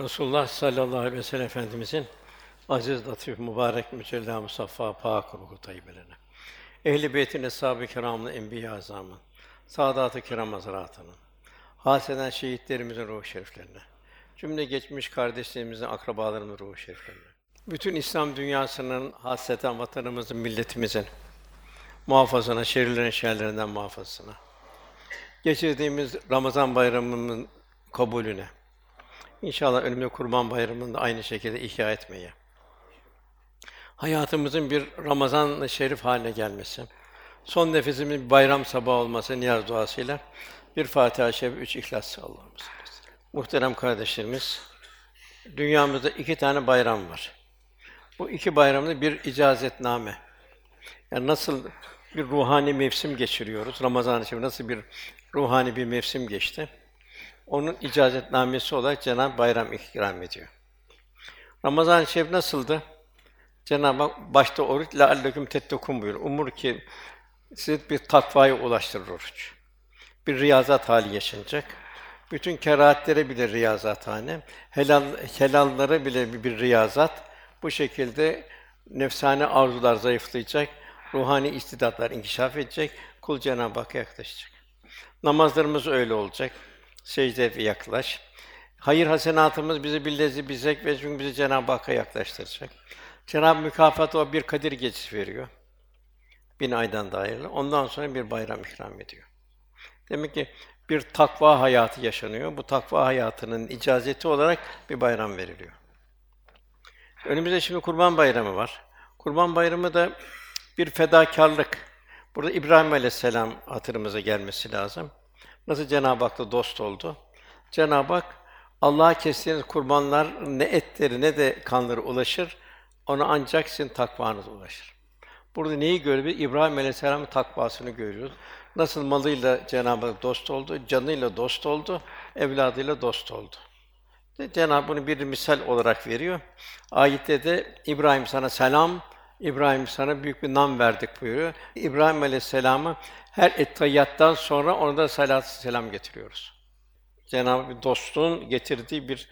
Resulullah sallallahu aleyhi ve sellem Efendimizin aziz, latif, mübarek, mücella, musaffa, pak ruhu tayyibelerine. Ehl-i beytin, eshab-ı kiramın, enbiya azamın, saadat-ı kiram hazretlerinin, haseden şehitlerimizin ruhu şeriflerine, cümle geçmiş kardeşlerimizin, akrabalarımızın ruhu şeriflerine, bütün İslam dünyasının, hasreten vatanımızın, milletimizin muhafazasına, şerlerin şerlerinden muhafazasına, geçirdiğimiz Ramazan bayramının kabulüne, İnşallah önümde Kurban Bayramı'nı da aynı şekilde ihya etmeye. Hayatımızın bir Ramazan-ı Şerif haline gelmesi. Son nefesimin bir bayram sabahı olması niyaz duasıyla bir Fatiha-i Şerif, üç İhlas Allah'ımız. Muhterem kardeşlerimiz, dünyamızda iki tane bayram var. Bu iki bayramda bir icazetname. Yani nasıl bir ruhani mevsim geçiriyoruz, Ramazan-ı Şerif nasıl bir ruhani bir mevsim geçti? Onun icazetnamesi olarak Cenab-ı Bayram ikram ediyor. Ramazan-ı Şerif nasıldı? Cenab-ı Hak başta oruç la alleküm tettekun buyuruyor. Umur ki sizi bir takvaya ulaştırır oruç. Bir riyazat hali yaşanacak. Bütün kerahatlere bile riyazat hane, helal helallara bile bir, bir riyazat. Bu şekilde nefsane arzular zayıflayacak, ruhani istidatlar inkişaf edecek, kul Cenab-ı Hakk'a yaklaşacak. Namazlarımız öyle olacak secde ve yaklaş. Hayır hasenatımız bizi bir zevk ve çünkü bizi Cenab-ı Hakk'a yaklaştıracak. Cenab-ı mükafat o bir Kadir gecesi veriyor. Bin aydan dairli. Ondan sonra bir bayram ikram ediyor. Demek ki bir takva hayatı yaşanıyor. Bu takva hayatının icazeti olarak bir bayram veriliyor. Önümüzde şimdi Kurban Bayramı var. Kurban Bayramı da bir fedakarlık. Burada İbrahim Aleyhisselam hatırımıza gelmesi lazım. Nasıl Cenab-ı Hak'la dost oldu? Cenab-ı Hak Allah'a kestiğiniz kurbanlar ne etleri ne de kanları ulaşır. Ona ancak sizin takvanız ulaşır. Burada neyi görüyoruz? İbrahim Aleyhisselam'ın takvasını görüyoruz. Nasıl malıyla Cenab-ı Hak dost oldu, canıyla dost oldu, evladıyla dost oldu. Cenab-ı bunu bir misal olarak veriyor. Ayette de İbrahim sana selam, İbrahim sana büyük bir nam verdik buyuruyor. İbrahim Aleyhisselam'ı her etteyyattan sonra ona da salat selam getiriyoruz. Cenab-ı dostluğun getirdiği bir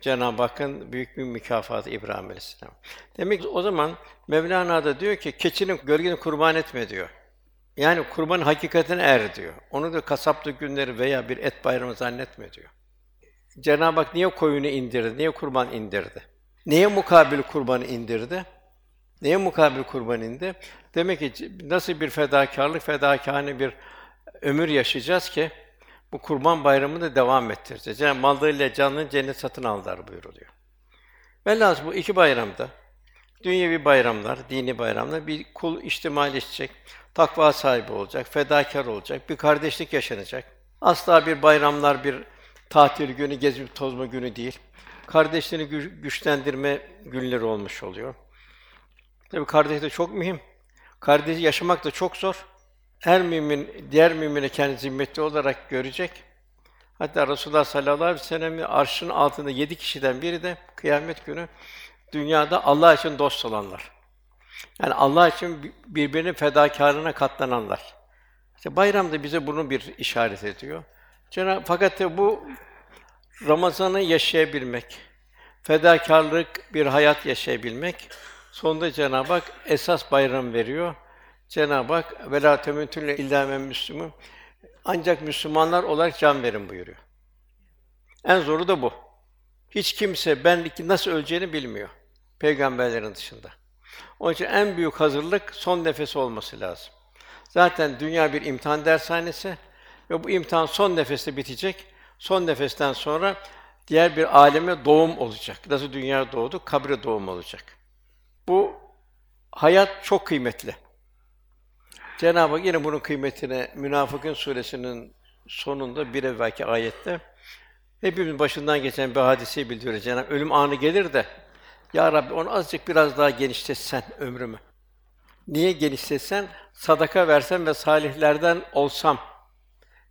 Cenab-ı Hakk'ın büyük bir mükafatı İbrahim Aleyhisselam. Demek ki o zaman Mevlana da diyor ki keçinin gölgeni kurban etme diyor. Yani kurban hakikatine er diyor. Onu da kasaplık günleri veya bir et bayramı zannetme diyor. Cenab-ı Hak niye koyunu indirdi? Niye kurban indirdi? Neye mukabil kurbanı indirdi? Neye mukabil kurban indi? Demek ki nasıl bir fedakarlık, fedakâne bir ömür yaşayacağız ki bu kurban bayramını da devam ettireceğiz. Yani mallarıyla canını cennet satın aldılar buyuruluyor. Velhâsıl bu iki bayramda dünyevi bayramlar, dini bayramlar bir kul içtimalleşecek, takva sahibi olacak, fedakar olacak, bir kardeşlik yaşanacak. Asla bir bayramlar bir tatil günü, gezip tozma günü değil. Kardeşliğini güçlendirme günleri olmuş oluyor. Tabi kardeş de çok mühim. Kardeşi yaşamak da çok zor. Her mümin diğer mümine kendi zimmetli olarak görecek. Hatta Resulullah sallallahu aleyhi ve sellem'in arşın altında yedi kişiden biri de kıyamet günü dünyada Allah için dost olanlar. Yani Allah için birbirinin fedakarlığına katlananlar. İşte bayram da bize bunu bir işaret ediyor. Cenab fakat bu Ramazan'ı yaşayabilmek, fedakarlık bir hayat yaşayabilmek Sonunda Cenab-ı Hak esas bayram veriyor. Cenab-ı Hak velâ temutünle illâ müslümün ancak Müslümanlar olarak can verin buyuruyor. En zoru da bu. Hiç kimse ben nasıl öleceğini bilmiyor. Peygamberlerin dışında. Onun için en büyük hazırlık son nefes olması lazım. Zaten dünya bir imtihan dershanesi ve bu imtihan son nefeste bitecek. Son nefesten sonra diğer bir aleme doğum olacak. Nasıl dünya doğdu, kabre doğum olacak. Bu hayat çok kıymetli. Cenab-ı Hak yine bunun kıymetine Münafıkın suresinin sonunda bir evvelki ayette hepimiz başından geçen bir hadiseyi bildiriyor. Cenab-ı ölüm anı gelir de ya Rabbi onu azıcık biraz daha genişletsen ömrümü. Niye genişletsen? Sadaka versem ve salihlerden olsam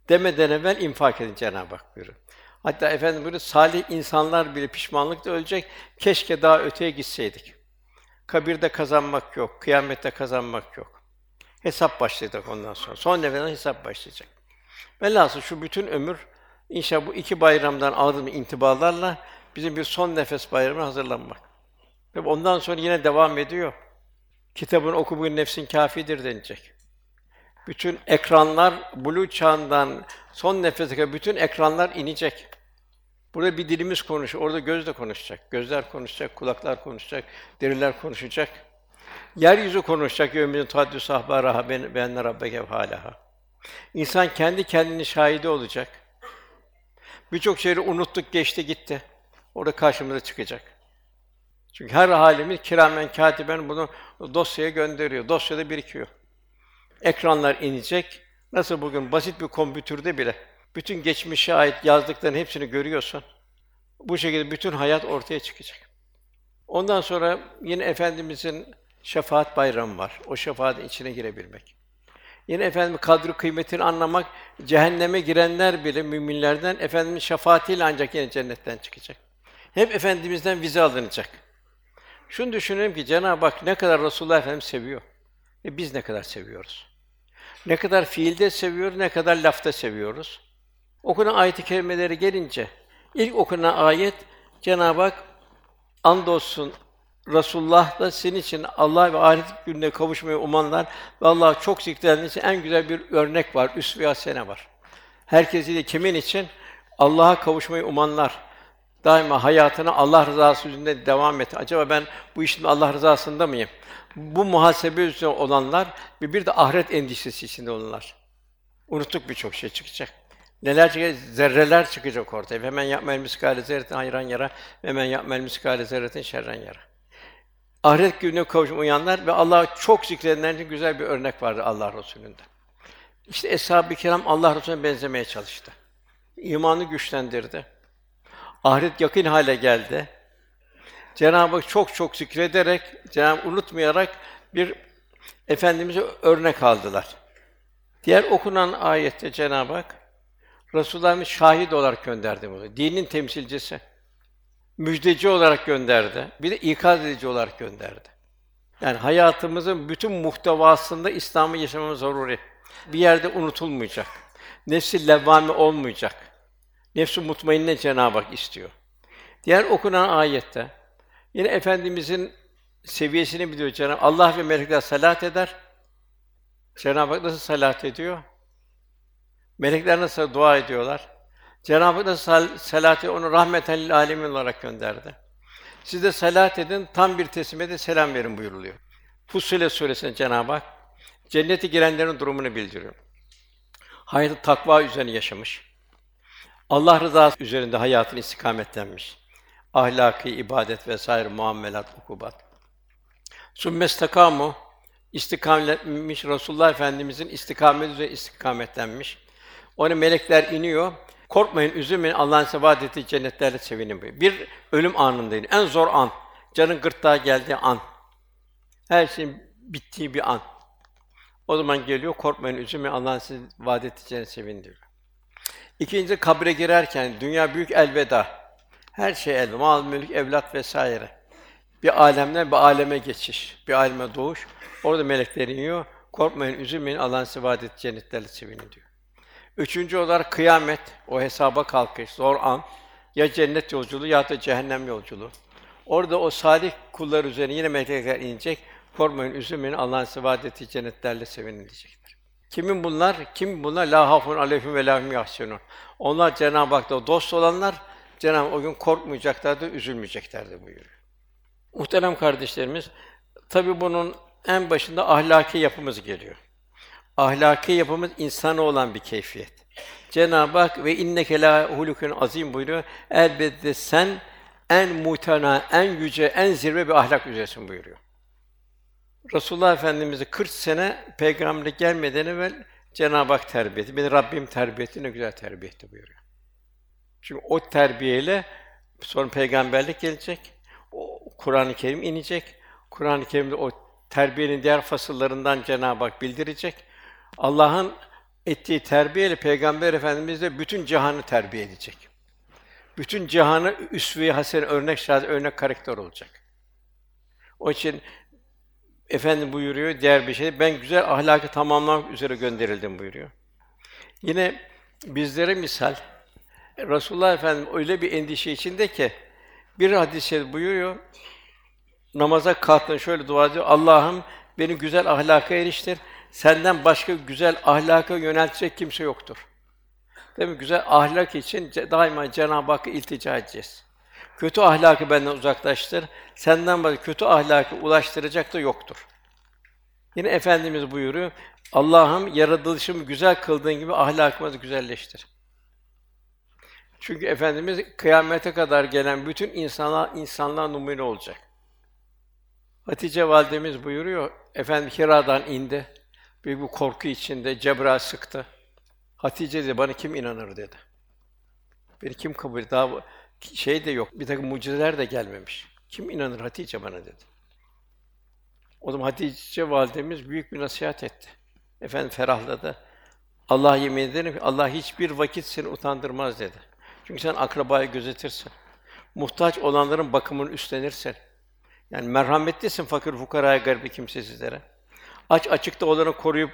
demeden evvel infak edin Cenab-ı Hak buyuruyor. Hatta efendim böyle salih insanlar bile pişmanlıkla ölecek. Keşke daha öteye gitseydik. Kabirde kazanmak yok, kıyamette kazanmak yok. Hesap başlayacak ondan sonra. Son nefesten hesap başlayacak. Velhasıl şu bütün ömür inşallah bu iki bayramdan aldığım intibalarla bizim bir son nefes bayramına hazırlanmak. Ve ondan sonra yine devam ediyor. Kitabın oku bugün nefsin kâfidir denilecek. Bütün ekranlar bulu çağından son nefese kadar bütün ekranlar inecek. Burada bir dilimiz konuşuyor, orada göz de konuşacak. Gözler konuşacak, kulaklar konuşacak, deriler konuşacak. Yeryüzü konuşacak. Yevmîn tuhaddü sahbaraha ben ben rabbeke hâlaha. İnsan kendi kendini şahidi olacak. Birçok şeyi unuttuk, geçti, gitti. Orada karşımıza çıkacak. Çünkü her halimiz kiramen katiben bunu dosyaya gönderiyor. Dosyada birikiyor. Ekranlar inecek. Nasıl bugün basit bir kompütürde bile bütün geçmişe ait yazdıkların hepsini görüyorsun. Bu şekilde bütün hayat ortaya çıkacak. Ondan sonra yine efendimizin şefaat bayramı var. O şefaatin içine girebilmek. Yine efendim kadri kıymetini anlamak, cehenneme girenler bile müminlerden efendimin şefaatiyle ancak yine cennetten çıkacak. Hep efendimizden vize alınacak. Şunu düşünelim ki Cenab-ı Hak ne kadar Resulullah Efendimiz seviyor. E biz ne kadar seviyoruz? Ne kadar fiilde seviyoruz, ne kadar lafta seviyoruz? Okunan ayet-i kerimeleri gelince ilk okunan ayet Cenab-ı Hak andolsun Resulullah da senin için Allah ve ahiret gününe kavuşmayı umanlar ve Allah'ı çok zikredenler için en güzel bir örnek var, üsve-i hasene var. Herkesi de kimin için? Allah'a kavuşmayı umanlar. Daima hayatına Allah rızası üzerinde devam et. Acaba ben bu işin Allah rızasında mıyım? Bu muhasebe üzerine olanlar ve bir de ahiret endişesi içinde olanlar. Unuttuk birçok şey çıkacak. Neler çıkacak? Zerreler çıkacak ortaya. Hemen yapmel miskale zerretin hayran yara, hemen yapmel miskale zerretin şerren yara. Ahiret gününe kavuşma uyanlar ve Allah'ı çok zikredenler için güzel bir örnek vardı Allah Resulü'nde. İşte eshab-ı kiram Allah Resulüne benzemeye çalıştı. İmanı güçlendirdi. Ahiret yakın hale geldi. Cenab-ı Hak çok çok zikrederek, Cenab-ı unutmayarak bir efendimize örnek aldılar. Diğer okunan ayette Cenab-ı Hak Resulullah'ımız şahit olarak gönderdi bunu. Dinin temsilcisi. Müjdeci olarak gönderdi. Bir de ikaz edici olarak gönderdi. Yani hayatımızın bütün muhtevasında İslam'ı yaşamamız zaruri. Bir yerde unutulmayacak. Nefsi levvame olmayacak. Nefsi mutmainne Cenab-ı Hak istiyor. Diğer okunan ayette yine efendimizin seviyesini biliyor Cenab-ı Allah ve melekler salat eder. Cenab-ı Hak nasıl salat ediyor? Melekler nasıl dua ediyorlar? Cenab-ı Hak da sal- salatı onu rahmeten lil alemin olarak gönderdi. Siz de salat edin, tam bir teslimiyete selam verin buyuruluyor. Fussilet suresinde Cenab-ı Hak cennete girenlerin durumunu bildiriyor. Hayatı takva üzerine yaşamış. Allah rızası üzerinde hayatını istikametlenmiş. Ahlaki, ibadet vesaire muamelat, ukubat. Sümmestakamu istikametlenmiş Resulullah Efendimizin istikamet üzere istikametlenmiş. Ona melekler iniyor. Korkmayın, üzülmeyin. Allah'ın size vaad ettiği cennetlerle sevinin buyuruyor. Bir ölüm anındayım. En zor an. Canın gırtlağa geldiği an. Her şeyin bittiği bir an. O zaman geliyor, korkmayın, üzülmeyin. Allah'ın size vaad ettiği cennetlerle sevinin diyor. İkinci kabre girerken dünya büyük elveda. Her şey elveda. Mal, mülk, evlat vesaire. Bir alemden bir aleme geçiş, bir aleme doğuş. Orada melekler iniyor. Korkmayın, üzülmeyin. Allah'ın size vaad ettiği cennetlerle sevinin diyor. Üçüncü olarak kıyamet, o hesaba kalkış, zor an. Ya cennet yolculuğu ya da cehennem yolculuğu. Orada o salih kullar üzerine yine melekler inecek. Korkmayın, üzülmeyin. Allah'ın size cennetlerle sevinin diyecekler. Kimin bunlar? Kim bunlar? La hafun aleyhim ve lahum yahsunun. Onlar Cenab-ı Hak'ta dost olanlar, Cenab-ı o gün korkmayacaklardı, üzülmeyeceklerdi buyuruyor. Muhterem kardeşlerimiz, tabi bunun en başında ahlaki yapımız geliyor. Ahlaki yapımız insana olan bir keyfiyet. Cenab-ı Hak ve inneke la hulukun azim buyuruyor. Elbette sen en muhtena, en yüce, en zirve bir ahlak üzeresin buyuruyor. Resulullah Efendimiz'i 40 sene peygamberlik gelmeden evvel Cenab-ı Hak terbiye etti. Beni Rabbim terbiye etti, ne güzel terbiye etti buyuruyor. Çünkü o terbiyeyle sonra peygamberlik gelecek. O Kur'an-ı Kerim inecek. Kur'an-ı Kerim'de o terbiyenin diğer fasıllarından Cenab-ı Hak bildirecek. Allah'ın ettiği terbiyeyle Peygamber Efendimiz de bütün cihanı terbiye edecek. Bütün cihanı üsve-i hasene örnek şahit örnek karakter olacak. O için Efendim buyuruyor diğer bir şey. Ben güzel ahlakı tamamlamak üzere gönderildim buyuruyor. Yine bizlere misal Resulullah Efendimiz öyle bir endişe içinde ki Bir hadis-i buyuruyor. Namaza kalktın şöyle dua ediyor. Allah'ım beni güzel ahlaka eriştir. Senden başka güzel ahlaka yöneltecek kimse yoktur. Değil mi? Güzel ahlak için daima Cenab-ı Hakk'a iltica edeceğiz. Kötü ahlakı benden uzaklaştır. Senden başka kötü ahlakı ulaştıracak da yoktur. Yine Efendimiz buyuruyor. Allah'ım yaratılışımı güzel kıldığın gibi ahlakımı da güzelleştir. Çünkü Efendimiz kıyamete kadar gelen bütün insana insanlar numune olacak. Hatice validemiz buyuruyor. Efendim Hira'dan indi. Büyük bir korku içinde Cebrail sıktı. Hatice dedi bana kim inanır dedi. Beni kim kabul eder? Daha şey de yok. Bir takım mucizeler de gelmemiş. Kim inanır Hatice bana dedi. O zaman Hatice validemiz büyük bir nasihat etti. Efendim ferahladı. Allah yemin ederim ki Allah hiçbir vakit seni utandırmaz dedi. Çünkü sen akrabayı gözetirsin. Muhtaç olanların bakımını üstlenirsin. Yani merhametlisin fakir fukaraya garibi kimsesizlere. Aç açıkta olanı koruyup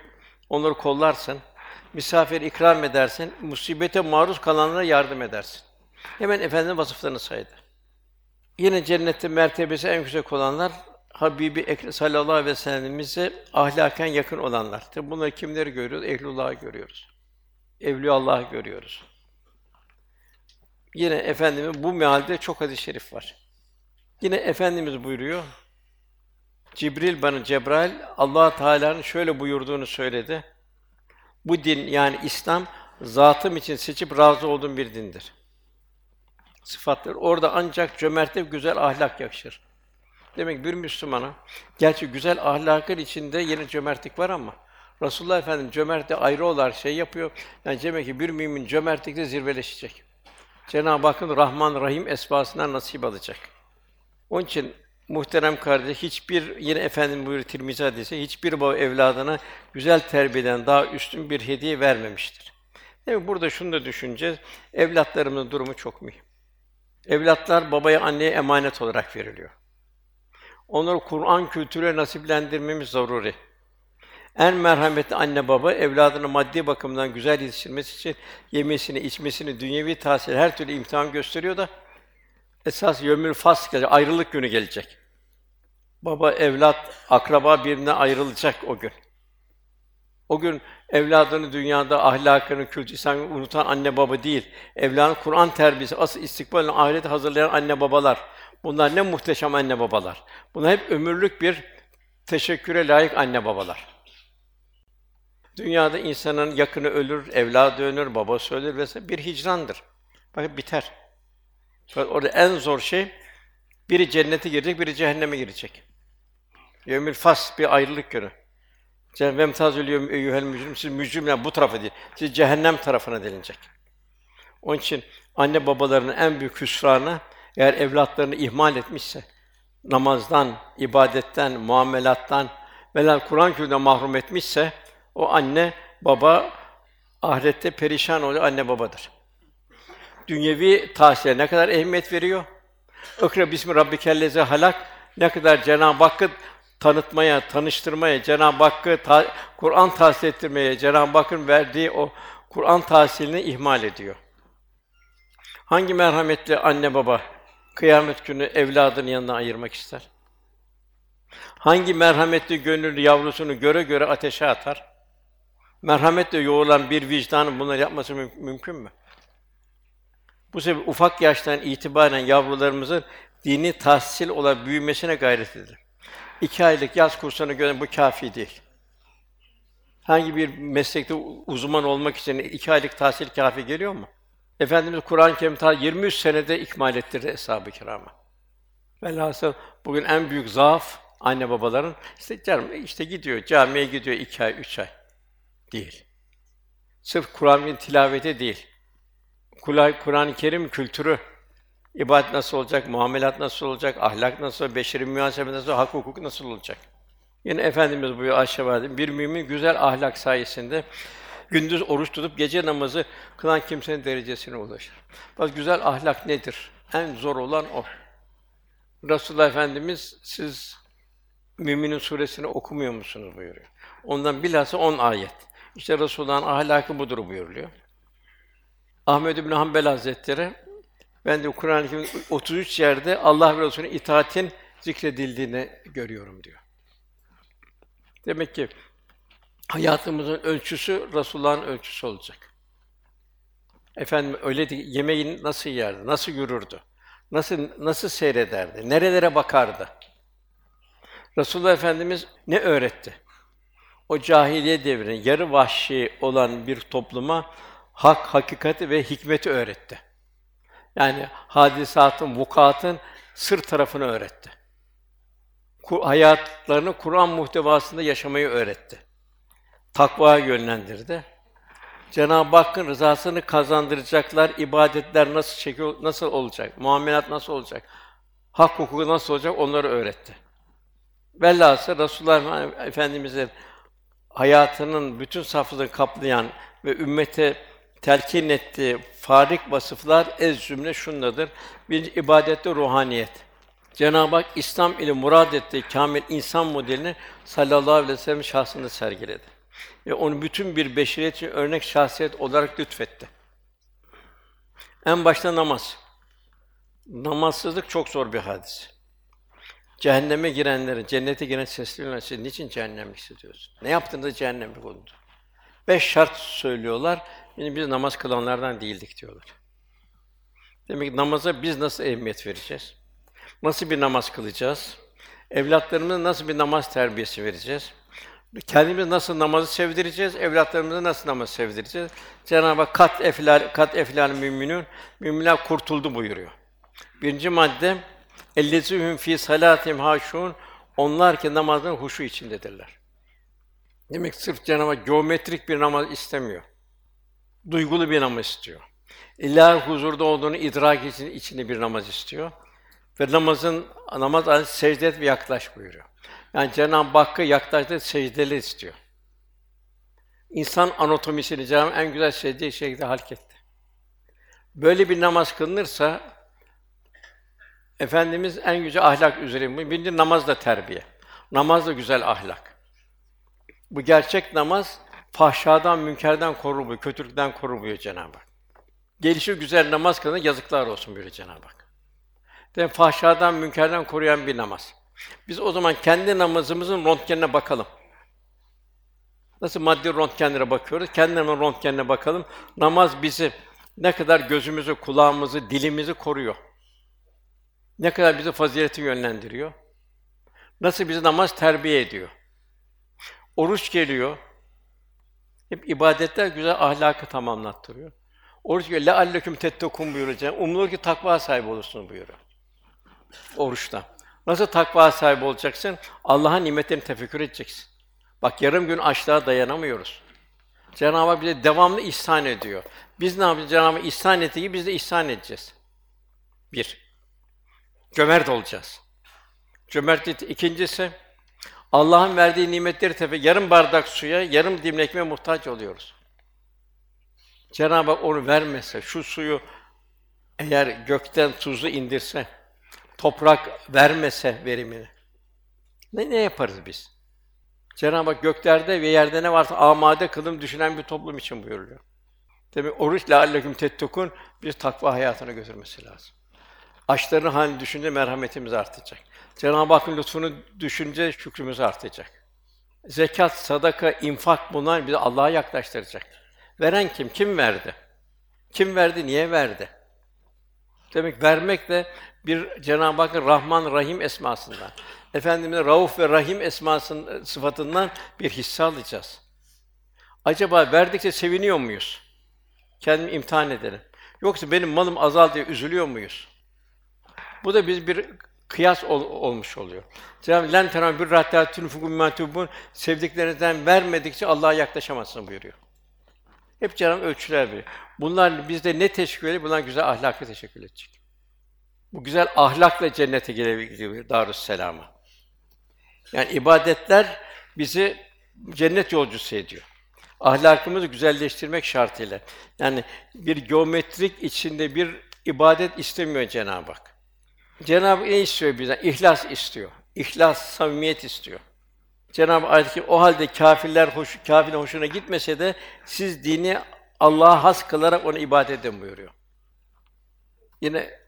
onları kollarsın. Misafir ikram edersin. Musibete maruz kalanlara yardım edersin. Hemen efendinin vasıflarını saydı. Yine cennette mertebesi en yüksek olanlar Habibi Ekrem sallallahu aleyhi ve sellem'imize ahlaken yakın olanlar. Tabi bunları kimleri görüyoruz? Ehlullah'ı görüyoruz. Evliya Allah'ı görüyoruz. Yine efendimin bu mealde çok hadis-i şerif var. Yine efendimiz buyuruyor. Cibril bana Cebrail Allah Teala'nın şöyle buyurduğunu söyledi. Bu din yani İslam zatım için seçip razı olduğum bir dindir. Sıfatlar orada ancak cömertlik, güzel ahlak yakışır. Demek bir Müslümana gerçi güzel ahlakın içinde yine cömertlik var ama Resulullah Efendimiz cömertliği ayrı olarak şey yapıyor. Yani demek ki bir mümin cömertlikte zirveleşecek. Cenab-ı Hakk'ın Rahman Rahim esmasından nasip alacak. Onun için muhterem kardeş hiçbir yine efendim buyuruyor Tirmizi hadisi hiçbir baba evladına güzel terbiyeden daha üstün bir hediye vermemiştir. Değil mi? Burada şunu da düşüneceğiz. Evlatlarımızın durumu çok mühim. Evlatlar babaya anneye emanet olarak veriliyor. Onları Kur'an kültürüne nasiplendirmemiz zaruri. En merhametli anne baba evladını maddi bakımdan güzel yetiştirmesi için yemesini, içmesini, dünyevi tahsil her türlü imtihan gösteriyor da esas yömül fas gelecek, ayrılık günü gelecek. Baba, evlat, akraba birbirine ayrılacak o gün. O gün evladını dünyada ahlakını, kültü, İslam'ı unutan anne baba değil, evladın Kur'an terbiyesi, asıl istikbalini ahirete hazırlayan anne babalar. Bunlar ne muhteşem anne babalar. Bunlar hep ömürlük bir teşekküre layık anne babalar. Dünyada insanın yakını ölür, evladı ölür, babası ölür vesaire bir hicrandır. Bakın biter. Orada en zor şey biri cennete girecek, biri cehenneme girecek. Yevmül fas bir ayrılık günü. Cennet tazül eyyuhel mücrim siz mücrimler bu tarafa değil. Siz cehennem tarafına denilecek. Onun için anne babaların en büyük hüsranı eğer evlatlarını ihmal etmişse namazdan, ibadetten, muamelattan velhâsıl Kur'an kültüründen mahrum etmişse o anne baba ahirette perişan olan anne babadır. Dünyevi tahsile ne kadar ehemmiyet veriyor? Okra bismi rabbikellezi halak ne kadar Cenab-ı Hakk'ı tanıtmaya, tanıştırmaya, Cenab-ı Hakk'ı ta- Kur'an tahsil ettirmeye, Cenab-ı Hakk'ın verdiği o Kur'an tahsilini ihmal ediyor. Hangi merhametli anne baba kıyamet günü evladının yanına ayırmak ister? Hangi merhametli gönüllü yavrusunu göre göre ateşe atar? Merhametle yoğrulan bir vicdanın bunları yapması müm- mümkün mü? Bu sebeple ufak yaştan itibaren yavrularımızın dini tahsil olarak büyümesine gayret edilir. İki aylık yaz kursuna göre bu kafi değil. Hangi bir meslekte uzman olmak için iki aylık tahsil kafi geliyor mu? Efendimiz Kur'an-ı Kerim ta 23 senede ikmal ettirdi eshab-ı kirama. Velhasıl bugün en büyük zaaf anne babaların işte canım işte gidiyor camiye gidiyor iki ay, üç ay değil. Sırf Kur'an'ın tilaveti değil. Kur'an-ı Kerim kültürü, ibadet nasıl olacak, muamelat nasıl olacak, ahlak nasıl, beşeri münasebet nasıl, hak hukuk nasıl olacak? Yine Efendimiz buyuruyor validem, bir mümin güzel ahlak sayesinde gündüz oruç tutup gece namazı kılan kimsenin derecesine ulaşır. Bak güzel ahlak nedir? En zor olan o. Resulullah Efendimiz siz Müminin suresini okumuyor musunuz buyuruyor. Ondan bilhassa 10 ayet. İşte Resulullah'ın ahlakı budur buyuruluyor. Ahmed İbn Hanbel Hazretleri Ben de Kur'an-ı Kerim'de 33 yerde Allah ve Resulüne itaatin zikredildiğini görüyorum diyor. Demek ki hayatımızın ölçüsü Resulullah'ın ölçüsü olacak. Efendim öyle değil, yemeğini nasıl yerdi, nasıl yürürdü, nasıl nasıl seyrederdi, nerelere bakardı. Resulullah Efendimiz ne öğretti? O cahiliye devrinin yarı vahşi olan bir topluma hak, hakikati ve hikmeti öğretti. Yani hadisatın, vukuatın sır tarafını öğretti. Ku- Hayatlarını Kur'an muhtevasında yaşamayı öğretti. Takvaya yönlendirdi. Cenab-ı Hakk'ın rızasını kazandıracaklar ibadetler nasıl çekiyor, nasıl olacak, muamelat nasıl olacak, hak hukuku nasıl olacak onları öğretti. Velhâsıl Resulullah Efendimiz'in hayatının bütün saflığını kaplayan ve ümmete telkin ettiği farik vasıflar ez cümle şundadır. Bir ibadette ruhaniyet. Cenab-ı Hak İslam ile murad ettiği kamil insan modelini sallallahu aleyhi ve sellem şahsında sergiledi. Ve onu bütün bir beşeriyet için örnek şahsiyet olarak lütfetti. En başta namaz. Namazsızlık çok zor bir hadis. Cehenneme girenlerin, cennete giren sesliyorlar. Siz niçin cehennemlik hissediyorsun? Ne yaptığında cehennemlik oldu? Beş şart söylüyorlar. Yani biz namaz kılanlardan değildik diyorlar. Demek ki namaza biz nasıl ehemmiyet vereceğiz? Nasıl bir namaz kılacağız? Evlatlarımıza nasıl bir namaz terbiyesi vereceğiz? Kendimiz nasıl namazı sevdireceğiz? Evlatlarımıza nasıl namaz sevdireceğiz? Cenab-ı Hak kat eflal kat eflal müminun müminler kurtuldu buyuruyor. Birinci madde ellezihum fi salatim haşun onlar ki namazın huşu içindedirler. Demek sırf Cenab-ı Hak geometrik bir namaz istemiyor. Duygulu bir namaz istiyor. İlahi huzurda olduğunu idrak için içinde bir namaz istiyor. Ve namazın namaz adı secde et ve yaklaş buyuruyor. Yani Cenab-ı Hakk'a yaklaştığı secdeli istiyor. İnsan anatomisini Cenab-ı en güzel secdeye şekilde halketti. Böyle bir namaz kılınırsa Efendimiz en yüce ahlak üzere birinci namaz da terbiye. Namaz da güzel ahlak. Bu gerçek namaz fahşadan, münkerden korur buyuruyor, kötülükten korur buyuruyor Cenab-ı Hak. Gelişi güzel namaz kılana yazıklar olsun buyuruyor Cenab-ı Hak. Demek fahşadan, münkerden koruyan bir namaz. Biz o zaman kendi namazımızın röntgenine bakalım. Nasıl maddi röntgenlere bakıyoruz, kendi namazın röntgenine bakalım. Namaz bizi ne kadar gözümüzü, kulağımızı, dilimizi koruyor. Ne kadar bizi fazileti yönlendiriyor. Nasıl bizi namaz terbiye ediyor. Oruç geliyor. Hep ibadetler güzel ahlakı tamamlattırıyor. Oruç geliyor. "Lealleküm tettekûn" buyuruyor. Umulur ki takva sahibi olursun buyuruyor. Oruçta. Nasıl takva sahibi olacaksın? Allah'ın nimetlerini tefekkür edeceksin. Bak yarım gün açlığa dayanamıyoruz. Cenab-ı Hak bize devamlı ihsan ediyor. Biz ne yapacağız? Cenab-ı Hak ihsan ettiği biz de ihsan edeceğiz. Bir. Cömert olacağız. Cömertlik ikincisi Allah'ın verdiği nimetleri tefe yarım bardak suya, yarım dilim ekmeğe muhtaç oluyoruz. Cenab-ı Hak onu vermese, şu suyu eğer gökten tuzu indirse, toprak vermese verimini, ne ne yaparız biz? Cenab-ı Hak göklerde ve yerde ne varsa amade kılım düşünen bir toplum için buyuruyor. Demek oruç lealleküm tettekûn bir takva hayatına götürmesi lazım. Açların halini düşünce merhametimiz artacak. Cenab-ı Hakk'ın lütfunu düşünce şükrümüz artacak. Zekat, sadaka, infak bunlar bizi Allah'a yaklaştıracak. Veren kim? Kim verdi? Kim verdi? Niye verdi? Demek vermek de bir Cenab-ı Hakk'ın Rahman Rahim esmasından. Efendimiz'in Rauf ve Rahim esmasının sıfatından bir hisse alacağız. Acaba verdikçe seviniyor muyuz? Kendimi imtihan edelim. Yoksa benim malım azal diye üzülüyor muyuz? Bu da biz bir kıyas ol, olmuş oluyor. Cenab-ı Len tenâ bir tunfiqû mimâ tuhibbûn sevdiklerinizden vermedikçe Allah'a yaklaşamazsın buyuruyor. Hep Cenab-ı ölçüler veriyor. Bunlar bizde ne teşkil ediyor? Bunlar güzel ahlakı teşekkür edecek. Bu güzel ahlakla cennete girebiliyor Darüsselam'a. Yani ibadetler bizi cennet yolcusu ediyor. Ahlakımızı güzelleştirmek şartıyla. Yani bir geometrik içinde bir ibadet istemiyor Cenab-ı Hak. Cenab-ı ne istiyor bizden? İhlas istiyor. İhlas, samimiyet istiyor. Cenab-ı Hak o halde kâfirler hoş, kâfirin hoşuna gitmese de siz dini Allah'a has kılarak ona ibadet edin buyuruyor. Yine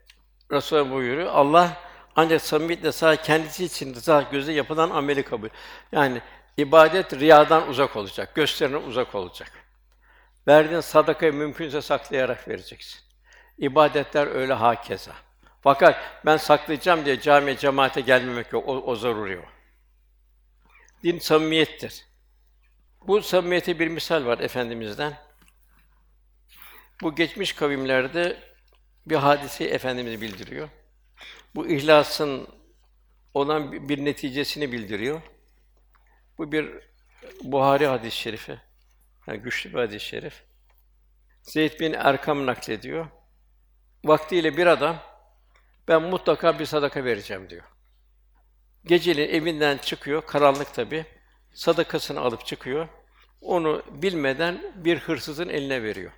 Resulullah buyuruyor. Allah ancak samimiyetle sadece kendisi için rıza gözü yapılan ameli kabul. Yani ibadet riyadan uzak olacak, gösterine uzak olacak. Verdiğin sadakayı mümkünse saklayarak vereceksin. İbadetler öyle hakeza. Fakat ben saklayacağım diye camiye cemaate gelmemek yok. O, o zaruri o. Din samimiyettir. Bu samimiyete bir misal var efendimizden. Bu geçmiş kavimlerde bir hadiseyi efendimiz bildiriyor. Bu ihlasın olan bir neticesini bildiriyor. Bu bir Buhari hadis-i şerifi. Yani güçlü bir hadis-i şerif. Zeyd bin Erkam naklediyor. Vaktiyle bir adam ben mutlaka bir sadaka vereceğim diyor. Geceliğin evinden çıkıyor, karanlık tabi. Sadakasını alıp çıkıyor. Onu bilmeden bir hırsızın eline veriyor.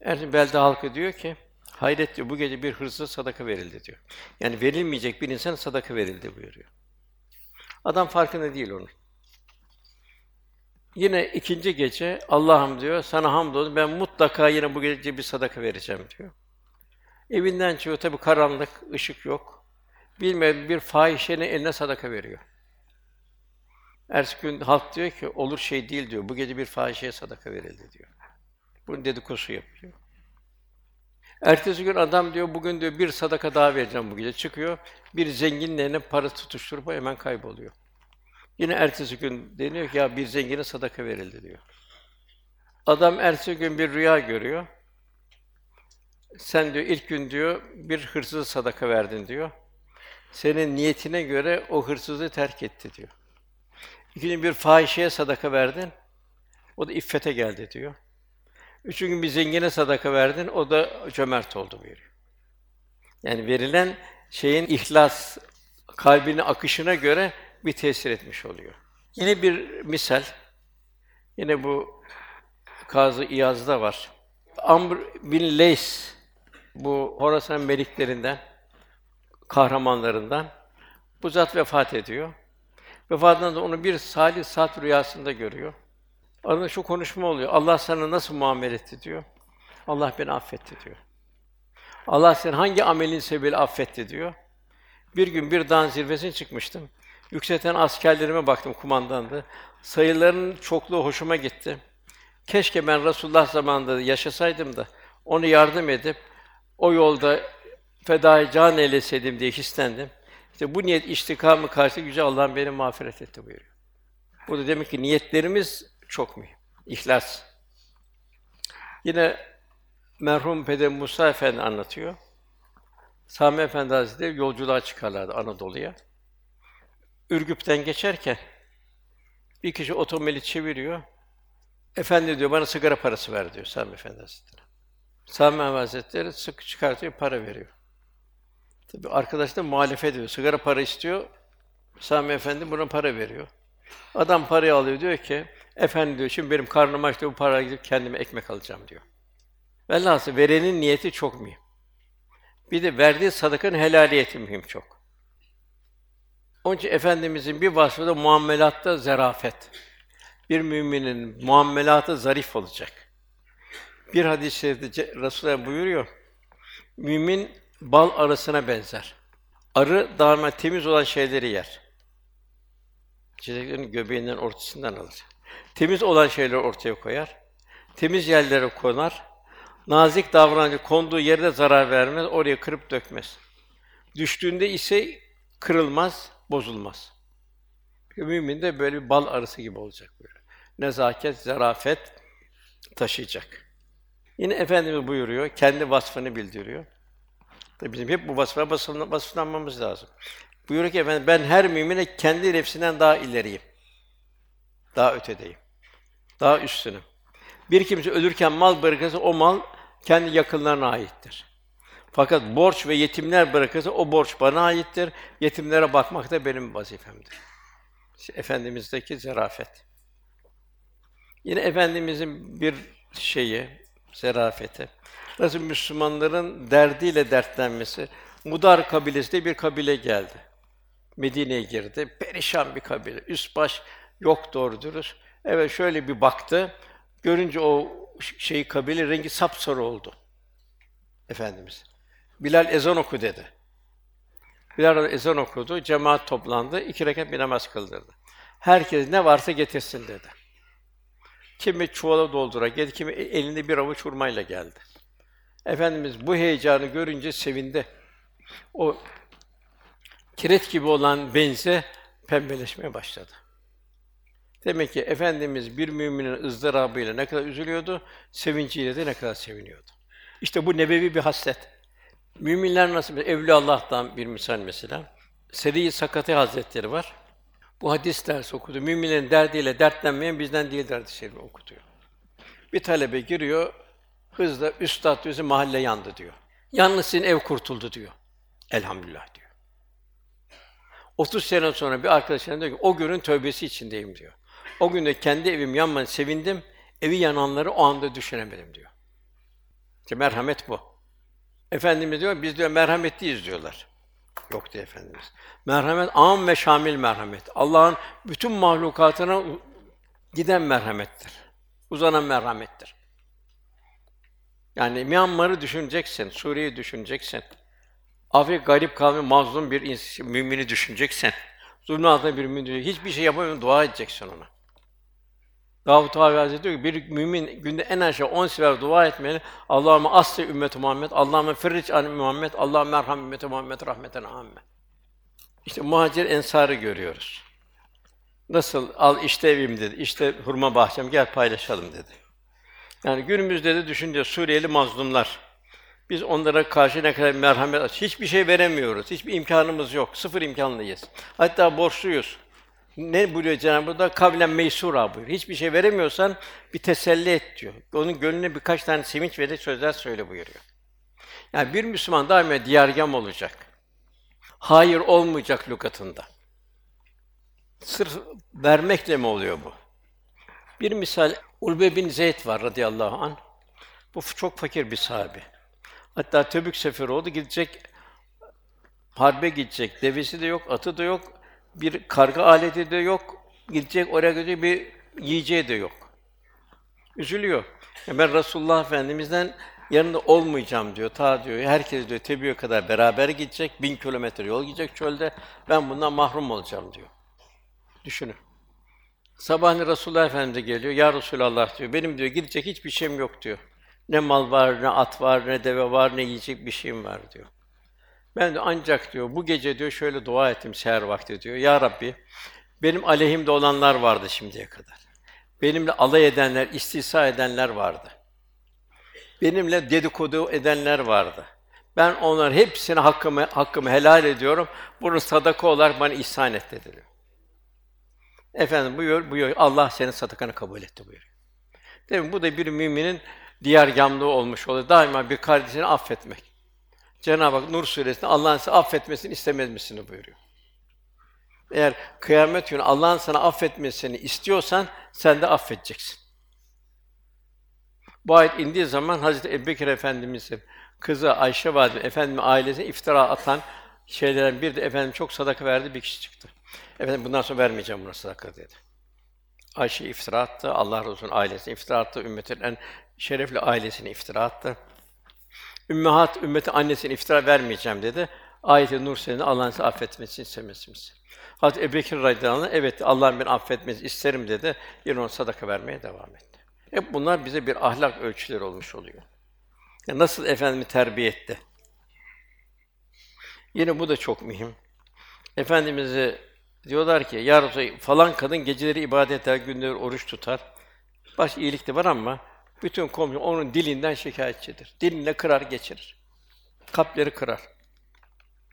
Ertesi belde halkı diyor ki, hayret diyor, bu gece bir hırsıza sadaka verildi diyor. Yani verilmeyecek bir insana sadaka verildi buyuruyor. Adam farkında değil onun. Yine ikinci gece Allah'ım diyor, sana hamdolsun ben mutlaka yine bu gece bir sadaka vereceğim diyor. Evinden çıkıyor tabii karanlık, ışık yok. Bilmeyen bir fahişenin eline sadaka veriyor. Ertesi gün halk diyor ki olur şey değil diyor. Bu gece bir fahişeye sadaka verildi diyor. Bunun dedikodusu yapıyor. Ertesi gün adam diyor bugün diyor bir sadaka daha vereceğim bu gece. Çıkıyor bir zenginin eline para tutuşturup hemen kayboluyor. Yine ertesi gün deniyor ki ya bir zengine sadaka verildi diyor. Adam ertesi gün bir rüya görüyor. Sen diyor ilk gün diyor bir hırsıza sadaka verdin diyor. Senin niyetine göre o hırsızı terk etti diyor. İkinci gün bir fahişeye sadaka verdin. O da iffete geldi diyor. Üçüncü gün bir zengine sadaka verdin, o da cömert oldu buyuruyor. Yani verilen şeyin ihlas, kalbinin akışına göre bir tesir etmiş oluyor. Yine bir misal, yine bu Kazı İyaz'da var. Amr bin Leys, bu Horasan meliklerinden, kahramanlarından, bu zat vefat ediyor. Vefatından da onu bir salih saat rüyasında görüyor. Arada şu konuşma oluyor. Allah sana nasıl muamele etti diyor. Allah beni affetti diyor. Allah seni hangi amelin sebebiyle affetti diyor. Bir gün bir dağın zirvesine çıkmıştım. Yükselten askerlerime baktım kumandandı. Sayılarının çokluğu hoşuma gitti. Keşke ben Resulullah zamanında yaşasaydım da onu yardım edip o yolda fedai can eyleseydim diye hislendim. İşte bu niyet istikamı karşı yüce Allah'ın beni mağfiret etti buyuruyor. Bu da demek ki niyetlerimiz çok mühim. İhlas. Yine merhum Peder Musa Efendi anlatıyor. Sami Efendi Hazretleri yolculuğa çıkarlardı Anadolu'ya. Ürgüp'ten geçerken bir kişi otomobili çeviriyor. Efendi diyor bana sigara parası ver diyor Sami Efendi Hazretleri. Sami Efendi Hazretleri sık çıkartıyor, para veriyor. Tabi arkadaş da muhalefet ediyor. Sigara para istiyor. Sami Efendi buna para veriyor. Adam parayı alıyor diyor ki, efendi diyor şimdi benim karnım aç diyor, bu parayla gidip kendime ekmek alacağım diyor. Velhâsıl verenin niyeti çok mühim. Bir de verdiği sadakanın helaliyeti mühim çok. Onun için Efendimizin bir vasfı da muamelatta zerafet. Bir müminin muamelatı zarif olacak. Bir hadis-i şerifte Resulullah buyuruyor, mümin bal arısına benzer. Arı daima temiz olan şeyleri yer. Çiçeklerin göbeğinden ortasından alır. Temiz olan şeyleri ortaya koyar. Temiz yerlere konar. Nazik davranıcı konduğu yerde zarar vermez, oraya kırıp dökmez. Düştüğünde ise kırılmaz, bozulmaz. Mümin de böyle bir bal arısı gibi olacak böyle. Nezaket, zarafet taşıyacak. Yine Efendimiz buyuruyor, kendi vasfını bildiriyor. Tabii bizim hep bu vasfa vasıflanmamız lazım. Buyuruyor ki efendim ben her mümine kendi nefsinden daha ileriyim. Daha ötedeyim. Daha üstünüm. Bir kimse ölürken mal bırakırsa o mal kendi yakınlarına aittir. Fakat borç ve yetimler bırakırsa o borç bana aittir. Yetimlere bakmak da benim vazifemdir. İşte Efendimizdeki zarafet. Yine Efendimizin bir şeyi, zarafeti. Nasıl Müslümanların derdiyle dertlenmesi. Mudar kabilesi de bir kabile geldi. Medine'ye girdi. Perişan bir kabile. Üst baş yok doğru dürüst. Evet şöyle bir baktı. Görünce o şeyi kabile rengi sapsarı oldu. Efendimiz. Bilal ezan oku dedi. Bilal ezan okudu, cemaat toplandı, iki rekat bir namaz kıldırdı. Herkes ne varsa getirsin dedi. Kimi çuvala doldura geldi, kimi elinde bir avuç hurmayla geldi. Efendimiz bu heyecanı görünce sevindi. O kireç gibi olan benze pembeleşmeye başladı. Demek ki Efendimiz bir müminin ızdırabıyla ne kadar üzülüyordu, sevinciyle de ne kadar seviniyordu. İşte bu nebevi bir haslet. Müminler nasıl? Evliya Allah'tan bir misal mesela. Seri Sakati Hazretleri var. Bu hadis dersi okudu. Müminlerin derdiyle dertlenmeyen bizden değil hadis-i şerifi okutuyor. Bir talebe giriyor, hızla üstad diyor, mahalle yandı diyor. Yalnız sizin ev kurtuldu diyor. Elhamdülillah diyor. 30 sene sonra bir arkadaşına diyor ki, o günün tövbesi içindeyim diyor. O günde kendi evim yanmadı, sevindim, evi yananları o anda düşünemedim diyor. İşte merhamet bu. Efendimiz diyor, biz diyor merhametliyiz diyorlar. Yok diyor Efendimiz. Merhamet am ve şamil merhamet. Allah'ın bütün mahlukatına giden merhamettir. Uzanan merhamettir. Yani Myanmar'ı düşüneceksin, Suriye'yi düşüneceksin. Afrika garip kavmi mazlum bir ins- mümini düşüneceksin. Zulmün altında bir mümin Hiçbir şey yapamıyorsun, dua edeceksin ona. Davut Hazretleri diyor ki bir mümin günde en aşağı 10 sefer dua etmeli. Allahümme asli ümmeti Muhammed, Allahümme firric an Muhammed, Allahümme merham ümmeti Muhammed rahmeten amme. İşte muhacir ensarı görüyoruz. Nasıl al işte evim dedi, işte hurma bahçem gel paylaşalım dedi. Yani günümüzde de düşünce Suriyeli mazlumlar. Biz onlara karşı ne kadar merhamet hiçbir şey veremiyoruz. Hiçbir imkanımız yok. Sıfır imkanlıyız. Hatta borçluyuz. Ne buyuruyor Cenab-ı Hak? da Kavlen meysura buyuruyor. Hiçbir şey veremiyorsan bir teselli et diyor. Onun gönlüne birkaç tane sevinç verici sözler söyle buyuruyor. Yani bir Müslüman daima diyargâm olacak. Hayır olmayacak lügatında. Sırf vermekle mi oluyor bu? Bir misal Ulbe bin Zeyd var radıyallahu an. Bu çok fakir bir sahabe. Hatta Tebük seferi oldu, gidecek harbe gidecek. Devesi de yok, atı da yok, bir karga aleti de yok. Gidecek oraya gidecek bir yiyeceği de yok. Üzülüyor. Ya ben Resulullah Efendimizden yanında olmayacağım diyor. Ta diyor herkes diyor Tebük'e kadar beraber gidecek. Bin kilometre yol gidecek çölde. Ben bundan mahrum olacağım diyor. Düşünün. Sabahleyin Resulullah Efendimize geliyor. Ya Resulallah diyor. Benim diyor gidecek hiçbir şeyim yok diyor. Ne mal var, ne at var, ne deve var, ne yiyecek bir şeyim var diyor. Ben de ancak diyor bu gece diyor şöyle dua ettim seher vakti diyor. Ya Rabbi benim aleyhimde olanlar vardı şimdiye kadar. Benimle alay edenler, istihza edenler vardı. Benimle dedikodu edenler vardı. Ben onların hepsine hakkımı hakkımı helal ediyorum. Bunu sadaka olarak bana ihsan et dedi. Efendim buyur, buyur. Allah senin sadakanı kabul etti. Değil mi? Bu da bir müminin diğer gamlığı olmuş oluyor. Daima bir kardeşini affetmek. Cenab-ı Hak Nur suresinde Allah'ın size affetmesini istemez misiniz buyuruyor. Eğer kıyamet günü Allah'ın sana affetmesini istiyorsan sen de affedeceksin. Bu ayet indiği zaman Hazreti Ebubekir Efendimiz'in kızı Ayşe valide Efendimiz ailesine iftira atan şeylerden bir de efendim çok sadaka verdi bir kişi çıktı. Efendim bundan sonra vermeyeceğim buna sadaka dedi. Ayşe iftira attı, Allah Resulü'nün ailesine iftira attı, ümmetin en şerefli ailesine iftira attı. Ümmehat ümmeti annesine iftira vermeyeceğim dedi. Ayet-i Nur senin Allah'ın size affetmesini istemesiniz. Hazreti Ebubekir radıyallahu evet Allah'ın beni affetmesini isterim dedi. Yine ona sadaka vermeye devam etti. Hep bunlar bize bir ahlak ölçüleri olmuş oluyor. Ya nasıl efendimi terbiye etti? Yine bu da çok mühim. Efendimize diyorlar ki, ya Resulallah, falan kadın geceleri ibadet eder, gündüzleri oruç tutar. Baş iyilik de var ama bütün komşu onun dilinden şikayetçidir. Dilinle kırar geçirir. Kalpleri kırar.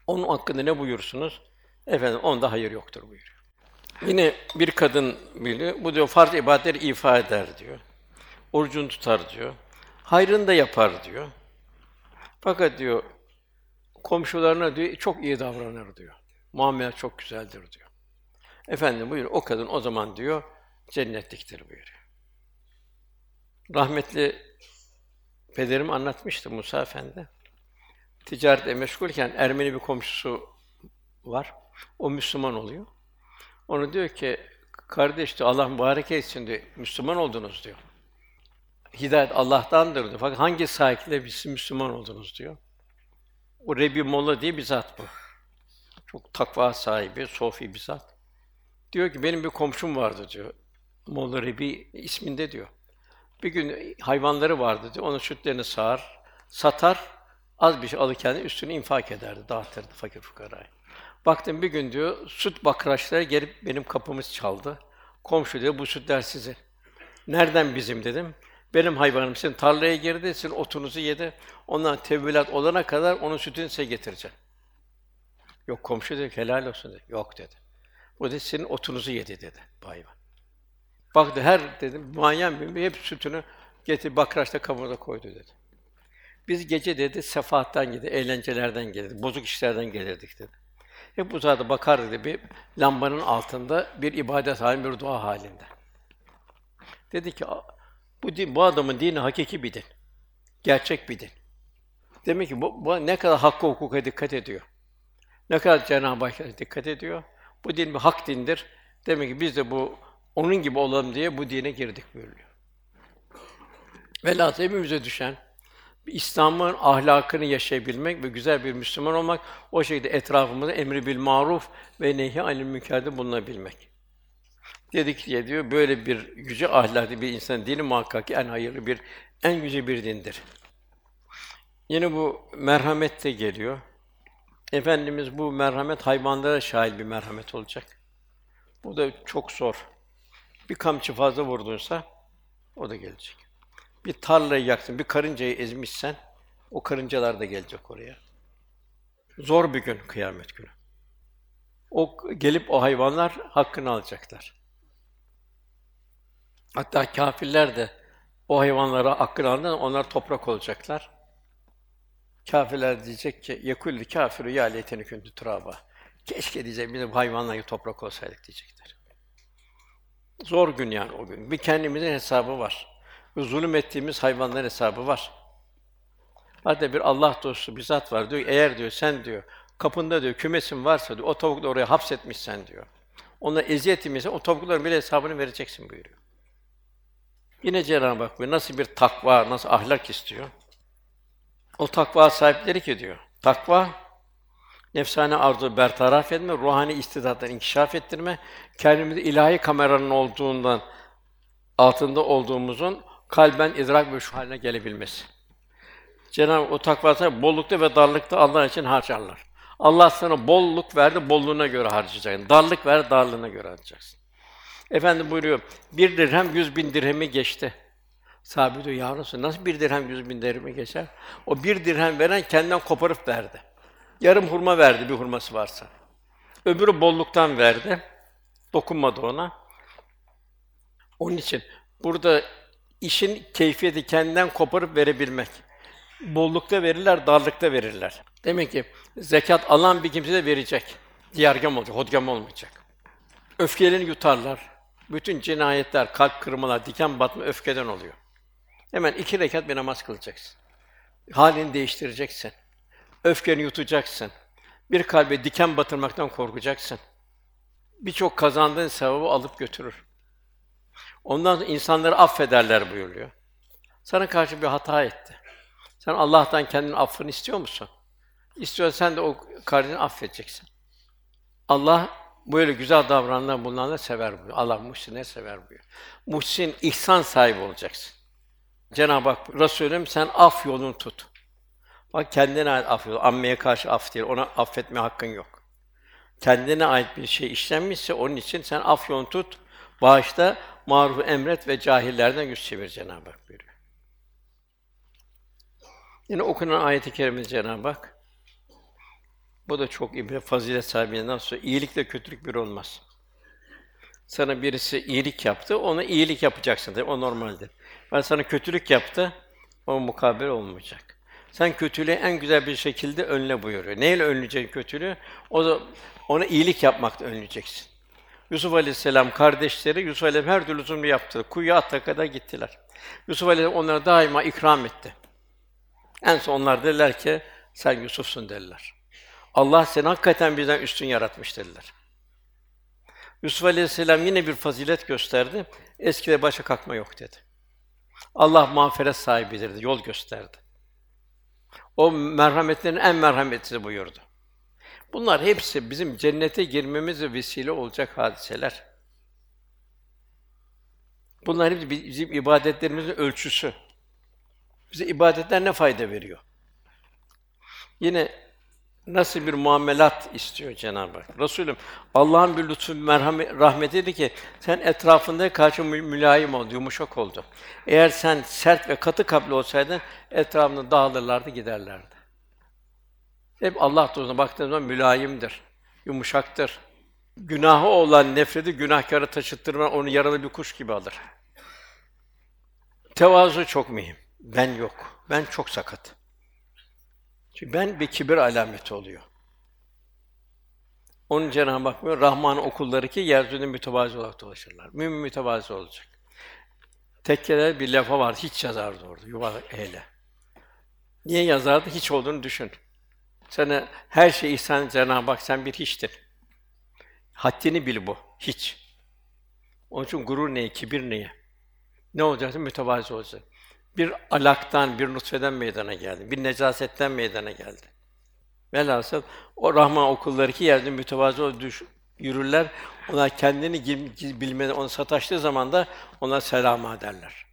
Onun hakkında ne buyursunuz? Efendim onda hayır yoktur buyuruyor. Yine bir kadın biliyor, bu diyor farz ibadetleri ifa eder diyor. Orucunu tutar diyor. Hayrını da yapar diyor. Fakat diyor komşularına diyor çok iyi davranır diyor. Muamele çok güzeldir diyor. Efendim buyur o kadın o zaman diyor cennetliktir buyuruyor. Rahmetli pederim anlatmıştı Musa Efendi. Ticaretle meşgulken Ermeni bir komşusu var. O Müslüman oluyor. Onu diyor ki kardeş diyor Allah mübarek etsin diyor. Müslüman oldunuz diyor. Hidayet Allah'tandır diyor. Fakat hangi sahiple biz Müslüman oldunuz diyor. O Rebi Molla diye bir zat bu. Çok takva sahibi, sofi bir zat. Diyor ki benim bir komşum vardı diyor. Molla Rebi isminde diyor. Bir gün hayvanları vardı diyor. Onun sütlerini sağar, satar, az bir şey alır kendi üstünü infak ederdi, dağıtırdı fakir fukaraya. Baktım bir gün diyor, süt bakraçları gelip benim kapımız çaldı. Komşu diyor, bu sütler sizin. Nereden bizim dedim. Benim hayvanım sizin tarlaya girdi, sizin otunuzu yedi. Ondan tevbilat olana kadar onun sütünü size getireceğim. Yok komşu dedi, helal olsun dedi. Yok dedi. Bu dedi, sizin otunuzu yedi dedi bu hayvan. Baktı her dedim, muayyen bir hep sütünü getir bakraçta kabuğuna koydu dedi. Biz gece dedi sefahattan geldi, eğlencelerden gelirdik, bozuk işlerden gelirdik dedi. Hep uzardı bakar dedi bir lambanın altında bir ibadet halinde, bir dua halinde. Dedi ki bu din, bu adamın dini hakiki bir din. Gerçek bir din. Demek ki bu, bu ne kadar hakkı hukuka dikkat ediyor. Ne kadar Cenab-ı Hakk'a dikkat ediyor. Bu din bir hak dindir. Demek ki biz de bu onun gibi olalım diye bu dine girdik buyuruyor. Velhâsıl hepimize düşen İslam'ın ahlakını yaşayabilmek ve güzel bir Müslüman olmak, o şekilde etrafımızda emri bil maruf ve nehi anil münkerde bulunabilmek. Dedik diye diyor, böyle bir yüce ahlaklı bir insan dini muhakkak ki en hayırlı bir, en yüce bir dindir. Yine bu merhamet de geliyor. Efendimiz bu merhamet hayvanlara şahit bir merhamet olacak. Bu da çok zor. Bir kamçı fazla vurdunsa o da gelecek. Bir tarlayı yaktın, bir karıncayı ezmişsen o karıncalar da gelecek oraya. Zor bir gün kıyamet günü. O gelip o hayvanlar hakkını alacaklar. Hatta kâfirler de o hayvanlara hakkını aldığında onlar toprak olacaklar. Kâfirler diyecek ki yekul kâfiru ya leyteni turaba. Keşke diyecek de bu hayvanla toprak olsaydık diyecekler. Zor gün yani o gün. Bir kendimizin hesabı var. Ve zulüm ettiğimiz hayvanların hesabı var. Hatta bir Allah dostu bir zat var diyor. Eğer diyor sen diyor kapında diyor kümesin varsa diyor o tavukları oraya hapsetmişsen diyor. Ona eziyet o tavukların bile hesabını vereceksin buyuruyor. Yine Cenab-ı Hak nasıl bir takva, nasıl ahlak istiyor? O takva sahipleri ki diyor. Takva nefsane arzu bertaraf etme, ruhani istidatları inkişaf ettirme, kendimizi ilahi kameranın olduğundan altında olduğumuzun kalben idrak ve şu haline gelebilmesi. Cenab-ı o takva bollukta ve darlıkta Allah için harcarlar. Allah sana bolluk verdi, bolluğuna göre harcayacaksın. Darlık ver, darlığına göre harcayacaksın. Efendim buyuruyor, bir dirhem yüz bin dirhemi geçti. Sahabe diyor, ya nasıl bir dirhem yüz bin dirhemi geçer? O bir dirhem veren kendinden koparıp verdi. Yarım hurma verdi, bir hurması varsa. Öbürü bolluktan verdi. Dokunmadı ona. Onun için burada işin keyfiyeti kendinden koparıp verebilmek. Bollukta verirler, darlıkta verirler. Demek ki zekat alan bir kimse de verecek. Diyargam olacak, hodgam olmayacak. Öfkelerini yutarlar. Bütün cinayetler, kalp kırmalar, diken batma öfkeden oluyor. Hemen iki rekat bir namaz kılacaksın. Halini değiştireceksin. Öfkeni yutacaksın. Bir kalbe diken batırmaktan korkacaksın. Birçok kazandığın sevabı alıp götürür. Ondan sonra insanları affederler buyuruyor. Sana karşı bir hata etti. Sen Allah'tan kendinin affını istiyor musun? İstiyorsan sen de o kardeşini affedeceksin. Allah böyle güzel davrananlar bulunanları sever buyuruyor. Allah muhsinleri sever buyuruyor. Muhsin, ihsan sahibi olacaksın. Cenab-ı Hak, Resulüm sen af yolunu tut. Bak kendine ait af yolu, ammeye karşı af değil, ona affetme hakkın yok. Kendine ait bir şey işlenmişse onun için sen af yolunu tut, bağışta, marufu emret ve cahillerden yüz çevir Cenab-ı Hak buyuruyor. Yine okunan ayet-i kerimede Cenab-ı Hak bu da çok ibret fazilet sahibinden sonra iyilikle kötülük bir olmaz. Sana birisi iyilik yaptı, ona iyilik yapacaksın tabii, o normaldir. Ben sana kötülük yaptı, o mukabil olmayacak. Sen kötülüğü en güzel bir şekilde önle buyuruyor. Neyle önleyeceksin kötülüğü? O da ona iyilik yapmakla önleyeceksin. Yusuf Aleyhisselam kardeşleri Yusuf Aleyhisselam her türlü zulmü yaptı. Kuyuya atta kadar gittiler. Yusuf Aleyhisselam onlara daima ikram etti. En son onlar dediler ki sen Yusuf'sun dediler. Allah seni hakikaten bizden üstün yaratmış dediler. Yusuf Aleyhisselam yine bir fazilet gösterdi. Eskide başa kalkma yok dedi. Allah mağfiret sahibidir, dedi, yol gösterdi. O merhametlerin en merhametlisi buyurdu. Bunlar hepsi bizim cennete girmemize vesile olacak hadiseler. Bunlar hepsi bizim ibadetlerimizin ölçüsü. Bize ibadetler ne fayda veriyor? Yine nasıl bir muamelat istiyor Cenab-ı Hak? Resulüm Allah'ın bir lütfu, merhamet, rahmetidir ki sen etrafında karşı mü- mülayim oldu, yumuşak oldu. Eğer sen sert ve katı kalpli olsaydın etrafında dağılırlardı, giderlerdi. Hep Allah dostuna baktığın zaman mülayimdir, yumuşaktır. Günahı olan nefreti günahkara taşıttırma onu yaralı bir kuş gibi alır. Tevazu çok mühim. Ben yok. Ben çok sakat. Çünkü ben bir kibir alameti oluyor. Onun Cenab-ı Hak buyuruyor, Rahman okulları ki yeryüzünde mütevazi olarak dolaşırlar. Mümin mütevazi olacak. Tekkeler bir lafa var, hiç yazardı orada, yuvarlak eyle. Niye yazardı? Hiç olduğunu düşün. Sana her şey ihsan Cenab-ı Hak, sen bir hiçtir. Haddini bil bu, hiç. Onun için gurur neye, kibir neye? Ne olacaksın? Mütevazi olacaksın. Bir alaktan, bir nutfeden meydana geldi. Bir necasetten meydana geldi. Velhasıl o Rahman okulları ki yerde mütevazı düş, yürürler. Onlar kendini bilmeden onu sataştığı zaman da ona selam ederler.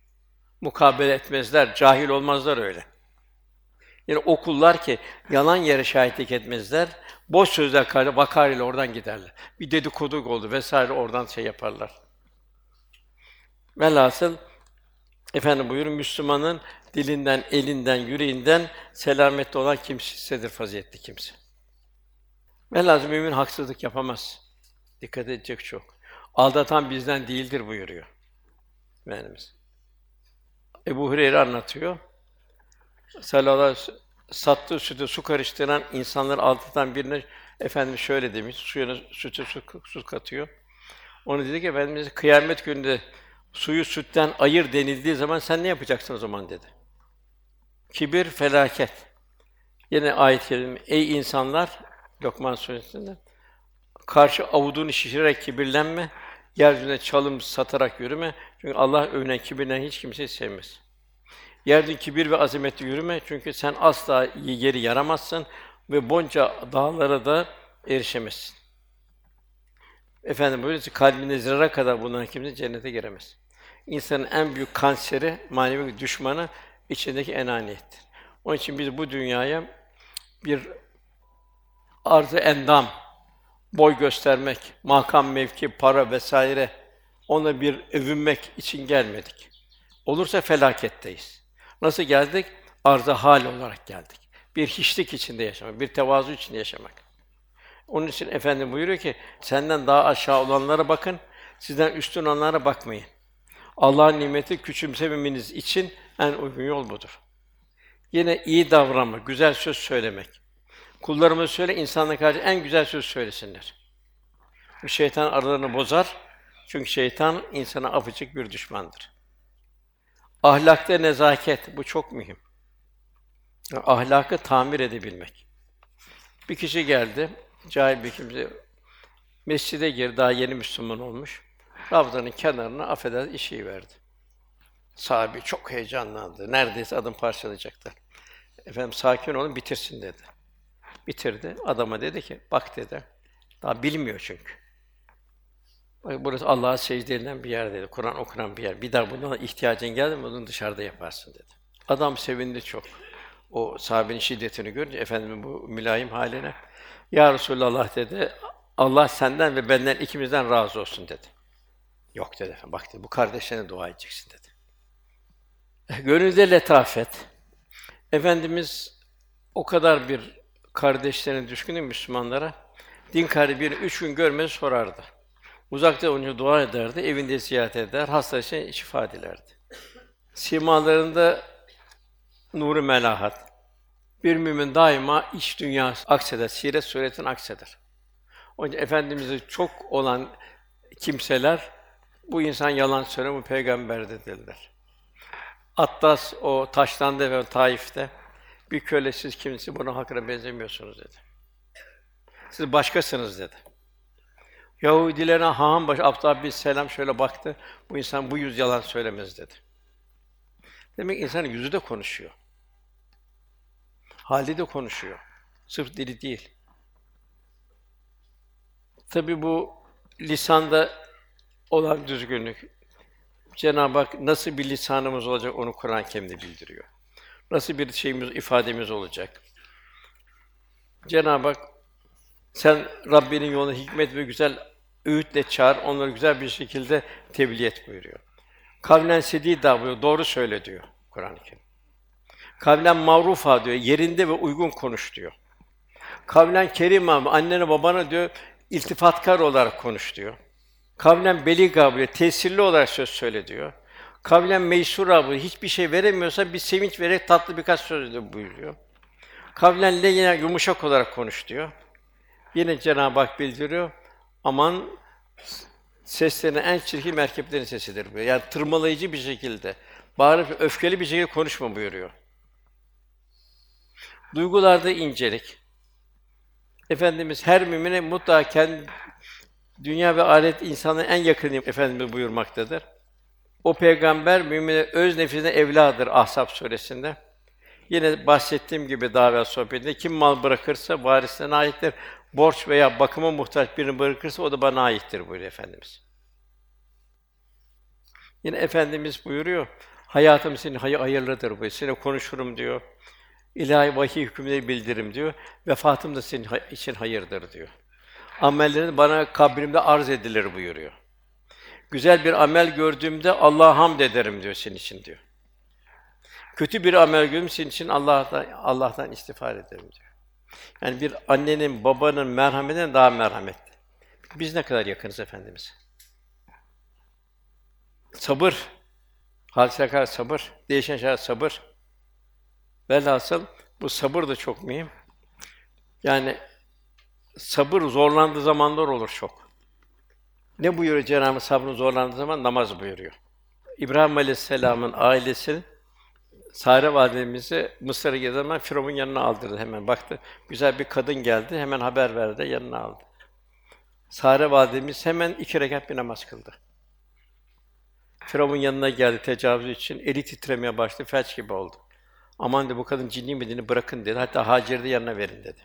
Mukabele etmezler, cahil olmazlar öyle. Yani okullar ki yalan yere şahitlik etmezler. Boş sözler karşı bakar ile oradan giderler. Bir dedikodu oldu vesaire oradan şey yaparlar. Velhasıl efendim buyurun Müslümanın dilinden, elinden, yüreğinden selametli olan kimsedir faziletli kimse. Velhasıl mümin haksızlık yapamaz. Dikkat edecek çok. Aldatan bizden değildir buyuruyor. Efendimiz. Ebu Hureyre anlatıyor. Sallallahu sattığı sütü su karıştıran insanları aldatan birine Efendimiz şöyle demiş, suyuna sütü su, su katıyor. Onu dedi ki Efendimiz kıyamet gününde suyu sütten ayır denildiği zaman sen ne yapacaksın o zaman dedi. Kibir felaket. Yine ayet-i kerime ey insanlar Lokman suresinde karşı avudunu şişirerek kibirlenme, yeryüzüne çalım satarak yürüme. Çünkü Allah övünen kibirlen hiç kimseyi sevmez. Yerde kibir ve azametli yürüme çünkü sen asla yeri yaramazsın ve bonca dağlara da erişemezsin. Efendim böylece kalbinde zerre kadar bulunan kimse cennete giremez. İnsanın en büyük kanseri, manevi düşmanı içindeki enaniyettir. Onun için biz bu dünyaya bir arzı endam, boy göstermek, makam, mevki, para vesaire ona bir övünmek için gelmedik. Olursa felaketteyiz. Nasıl geldik? Arza hal olarak geldik. Bir hiçlik içinde yaşamak, bir tevazu içinde yaşamak. Onun için efendim buyuruyor ki senden daha aşağı olanlara bakın, sizden üstün olanlara bakmayın. Allah'ın nimeti küçümsememeniz için en uygun yol budur. Yine iyi davranmak, güzel söz söylemek. Kullarımız söyle insanlara karşı en güzel söz söylesinler. Bu şeytan aralarını bozar. Çünkü şeytan insana apaçık bir düşmandır. Ahlakta nezaket bu çok mühim. Ahlakı tamir edebilmek. Bir kişi geldi, cahil bir kimse mescide girdi, daha yeni Müslüman olmuş. Ravzanın kenarına affeder işi verdi. Sahabi çok heyecanlandı. Neredeyse adım parçalayacaklar. Efendim sakin olun bitirsin dedi. Bitirdi. Adama dedi ki bak dedi. Daha bilmiyor çünkü. Bak burası Allah'a secde edilen bir yer dedi. Kur'an okunan bir yer. Bir daha bundan ihtiyacın geldi mi bunu dışarıda yaparsın dedi. Adam sevindi çok. O sahabenin şiddetini görünce efendimin bu mülayim haline ya Resulallah dedi. Allah senden ve benden ikimizden razı olsun dedi. Yok dedi. Bak dedi, bu kardeşlerine dua edeceksin dedi. Gönülde letafet. Efendimiz o kadar bir kardeşlerine düşkün Müslümanlara. Din kardeşi bir üç gün görmez sorardı. Uzakta olunca dua ederdi, evinde ziyaret eder, hasta için şifa dilerdi. Simalarında nuru melahat. Bir mümin daima iç dünyası akseder, siret suretin akseder. Onun için Efendimiz'e çok olan kimseler bu insan yalan söylüyor, bu peygamber dediler. Attas o taşlandı ve Taif'te bir köle siz kimisi buna hakkına benzemiyorsunuz dedi. Siz başkasınız dedi. Yahudilerine Hahan baş Abdullah bin Selam şöyle baktı. Bu insan bu yüz yalan söylemez dedi. Demek insanın yüzü de konuşuyor. Hali de konuşuyor. Sırf dili değil. Tabi bu lisanda olan düzgünlük, Cenab-ı Hak nasıl bir lisanımız olacak onu Kur'an-ı Kerim'de bildiriyor. Nasıl bir şeyimiz, ifademiz olacak. Cenab-ı Hak sen Rabbinin yoluna hikmet ve güzel öğütle çağır, onları güzel bir şekilde tebliğ et buyuruyor. Kavlen sedîdâ buyuruyor, doğru söyle diyor Kur'an-ı Kerim. Kavlen ma'rufa diyor, yerinde ve uygun konuş diyor. Kavlen kerîmâ, annene babana diyor, iltifatkar olarak konuş diyor. Kavlen beliga buyuruyor, tesirli olarak söz söyle diyor. Kavlen meysura buyuruyor, hiçbir şey veremiyorsa bir sevinç vererek tatlı birkaç söz de buyuruyor. Kavlen leyine yumuşak olarak konuş diyor. Yine Cenab-ı Hak bildiriyor. Aman seslerine en çirkin merkeplerin sesidir bu. Yani tırmalayıcı bir şekilde, bağırıp öfkeli bir şekilde konuşma buyuruyor. Duygularda incelik. Efendimiz her mümine mutlaka kendi dünya ve ahiret insanın en yakını Efendimiz buyurmaktadır. O peygamber mümine öz nefsine evladır Ahzab suresinde. Yine bahsettiğim gibi davet sohbetinde kim mal bırakırsa varisine aittir. Borç veya bakıma muhtaç birini bırakırsa o da bana aittir buyuruyor Efendimiz. Yine Efendimiz buyuruyor, hayatım senin hay hayırlıdır buyuruyor. Seninle konuşurum diyor. İlahi vahiy hükümleri bildiririm diyor. Vefatım da senin için hayırdır diyor. Amellerin bana kabrimde arz edilir buyuruyor. Güzel bir amel gördüğümde Allah'a hamd ederim diyor senin için diyor. Kötü bir amel gördüğüm senin için Allah'tan Allah'tan istiğfar ederim diyor. Yani bir annenin, babanın merhametinden daha merhametli. Biz ne kadar yakınız efendimiz? Sabır, hadise sabır, değişen şeyler sabır. Velhasıl bu sabır da çok mühim. Yani sabır zorlandığı zamanlar olur çok. Ne buyuruyor Cenab-ı sabrın zorlandığı zaman? Namaz buyuruyor. İbrahim Aleyhisselam'ın ailesi Sare validemizi Mısır'a zaman Firavun yanına aldırdı hemen. Baktı, güzel bir kadın geldi, hemen haber verdi, yanına aldı. Sare validemiz hemen iki rekat bir namaz kıldı. Firavun yanına geldi tecavüz için, eli titremeye başladı, felç gibi oldu. Aman de bu kadın cinni mi bırakın dedi. Hatta Hacer'i de yanına verin dedi.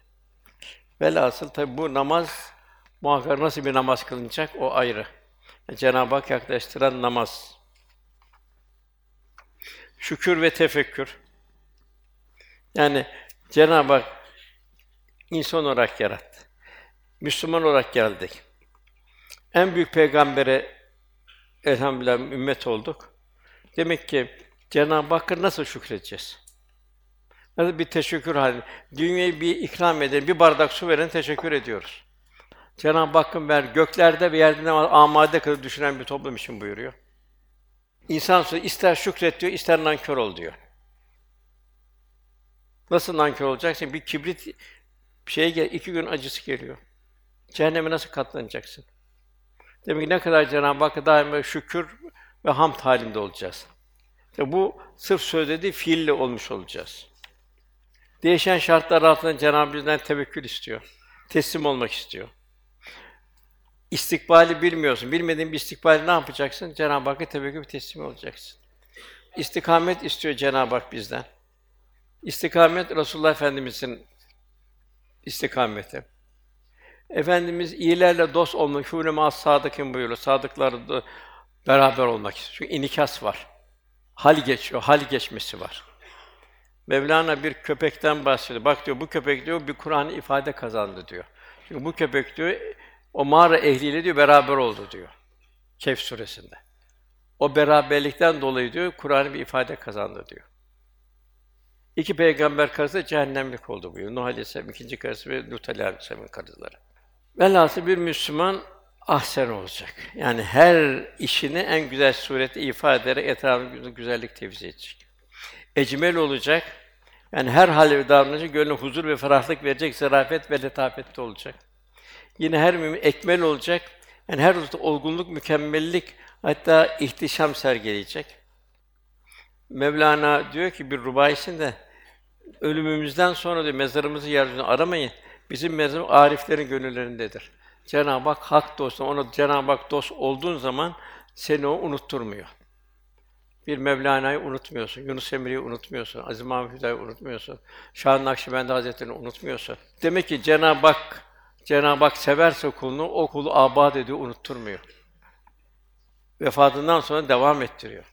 Velhasıl tabi bu namaz muhakkak nasıl bir namaz kılınacak o ayrı. Yani Cenab-ı Hak yaklaştıran namaz. Şükür ve tefekkür. Yani Cenab-ı Hak insan olarak yarattı. Müslüman olarak geldik. En büyük peygambere elhamdülillah ümmet olduk. Demek ki Cenab-ı Hakk'a nasıl şükredeceğiz? Nasıl bir teşekkür hali? Dünyayı bir ikram eden, bir bardak su veren teşekkür ediyoruz. Cenab-ı Hakk'ın ver göklerde ve yerde amade kadar düşünen bir toplum için buyuruyor. İnsan ister şükret diyor, ister nankör ol diyor. Nasıl nankör olacaksın? Bir kibrit bir şeye gel, iki gün acısı geliyor. Cehenneme nasıl katlanacaksın? Demek ki ne kadar Cenab-ı Hakk'a daima şükür ve hamd halinde olacağız. İşte bu sırf sözde değil, fiille olmuş olacağız. Değişen şartlar altında Cenab-ı bizden tevekkül istiyor. Teslim olmak istiyor. İstikbali bilmiyorsun. Bilmediğin bir istikbali ne yapacaksın? Cenab-ı Hakk'a tevekkül teslim olacaksın. İstikamet istiyor Cenab-ı Hak bizden. İstikamet Resulullah Efendimizin istikameti. Efendimiz iyilerle dost olmak, hûne as sadıkın buyuruyor. Sadıklarla beraber olmak istiyor. Çünkü inikas var. Hal geçiyor, hal geçmesi var. Mevlana bir köpekten bahsediyor. Bak diyor bu köpek diyor bir Kur'an ifade kazandı diyor. Çünkü bu köpek diyor o mağara ehliyle diyor beraber oldu diyor. Kehf suresinde. O beraberlikten dolayı diyor Kur'an bir ifade kazandı diyor. İki peygamber karısı cehennemlik oldu buyuruyor. Nuh Aleyhisselam ikinci karısı ve Lut Aleyhisselam'ın karıları. Velhâsıl bir Müslüman ahsen olacak. Yani her işini en güzel surette ifade ederek etrafında güzellik tevzi edecek. Ecmel olacak. Yani her hal ve davranışı gönlüne huzur ve ferahlık verecek, zarafet ve letafette olacak. Yine her mümin ekmel olacak. Yani her hususta olgunluk, mükemmellik, hatta ihtişam sergileyecek. Mevlana diyor ki bir rubayisinde ölümümüzden sonra diyor mezarımızı yeryüzünde aramayın. Bizim mezarımız ariflerin gönüllerindedir. Cenab-ı Hak hak dostu, ona Cenab-ı Hak dost olduğun zaman seni o unutturmuyor. Bir Mevlana'yı unutmuyorsun, Yunus Emre'yi unutmuyorsun, Aziz Mahmud Hüdayi'yi unutmuyorsun, Şah Nakşibendi Hazretleri'ni unutmuyorsun. Demek ki Cenab-ı Hak Cenab-ı Hak severse kulunu, o kulu abad ediyor, unutturmuyor. Vefatından sonra devam ettiriyor.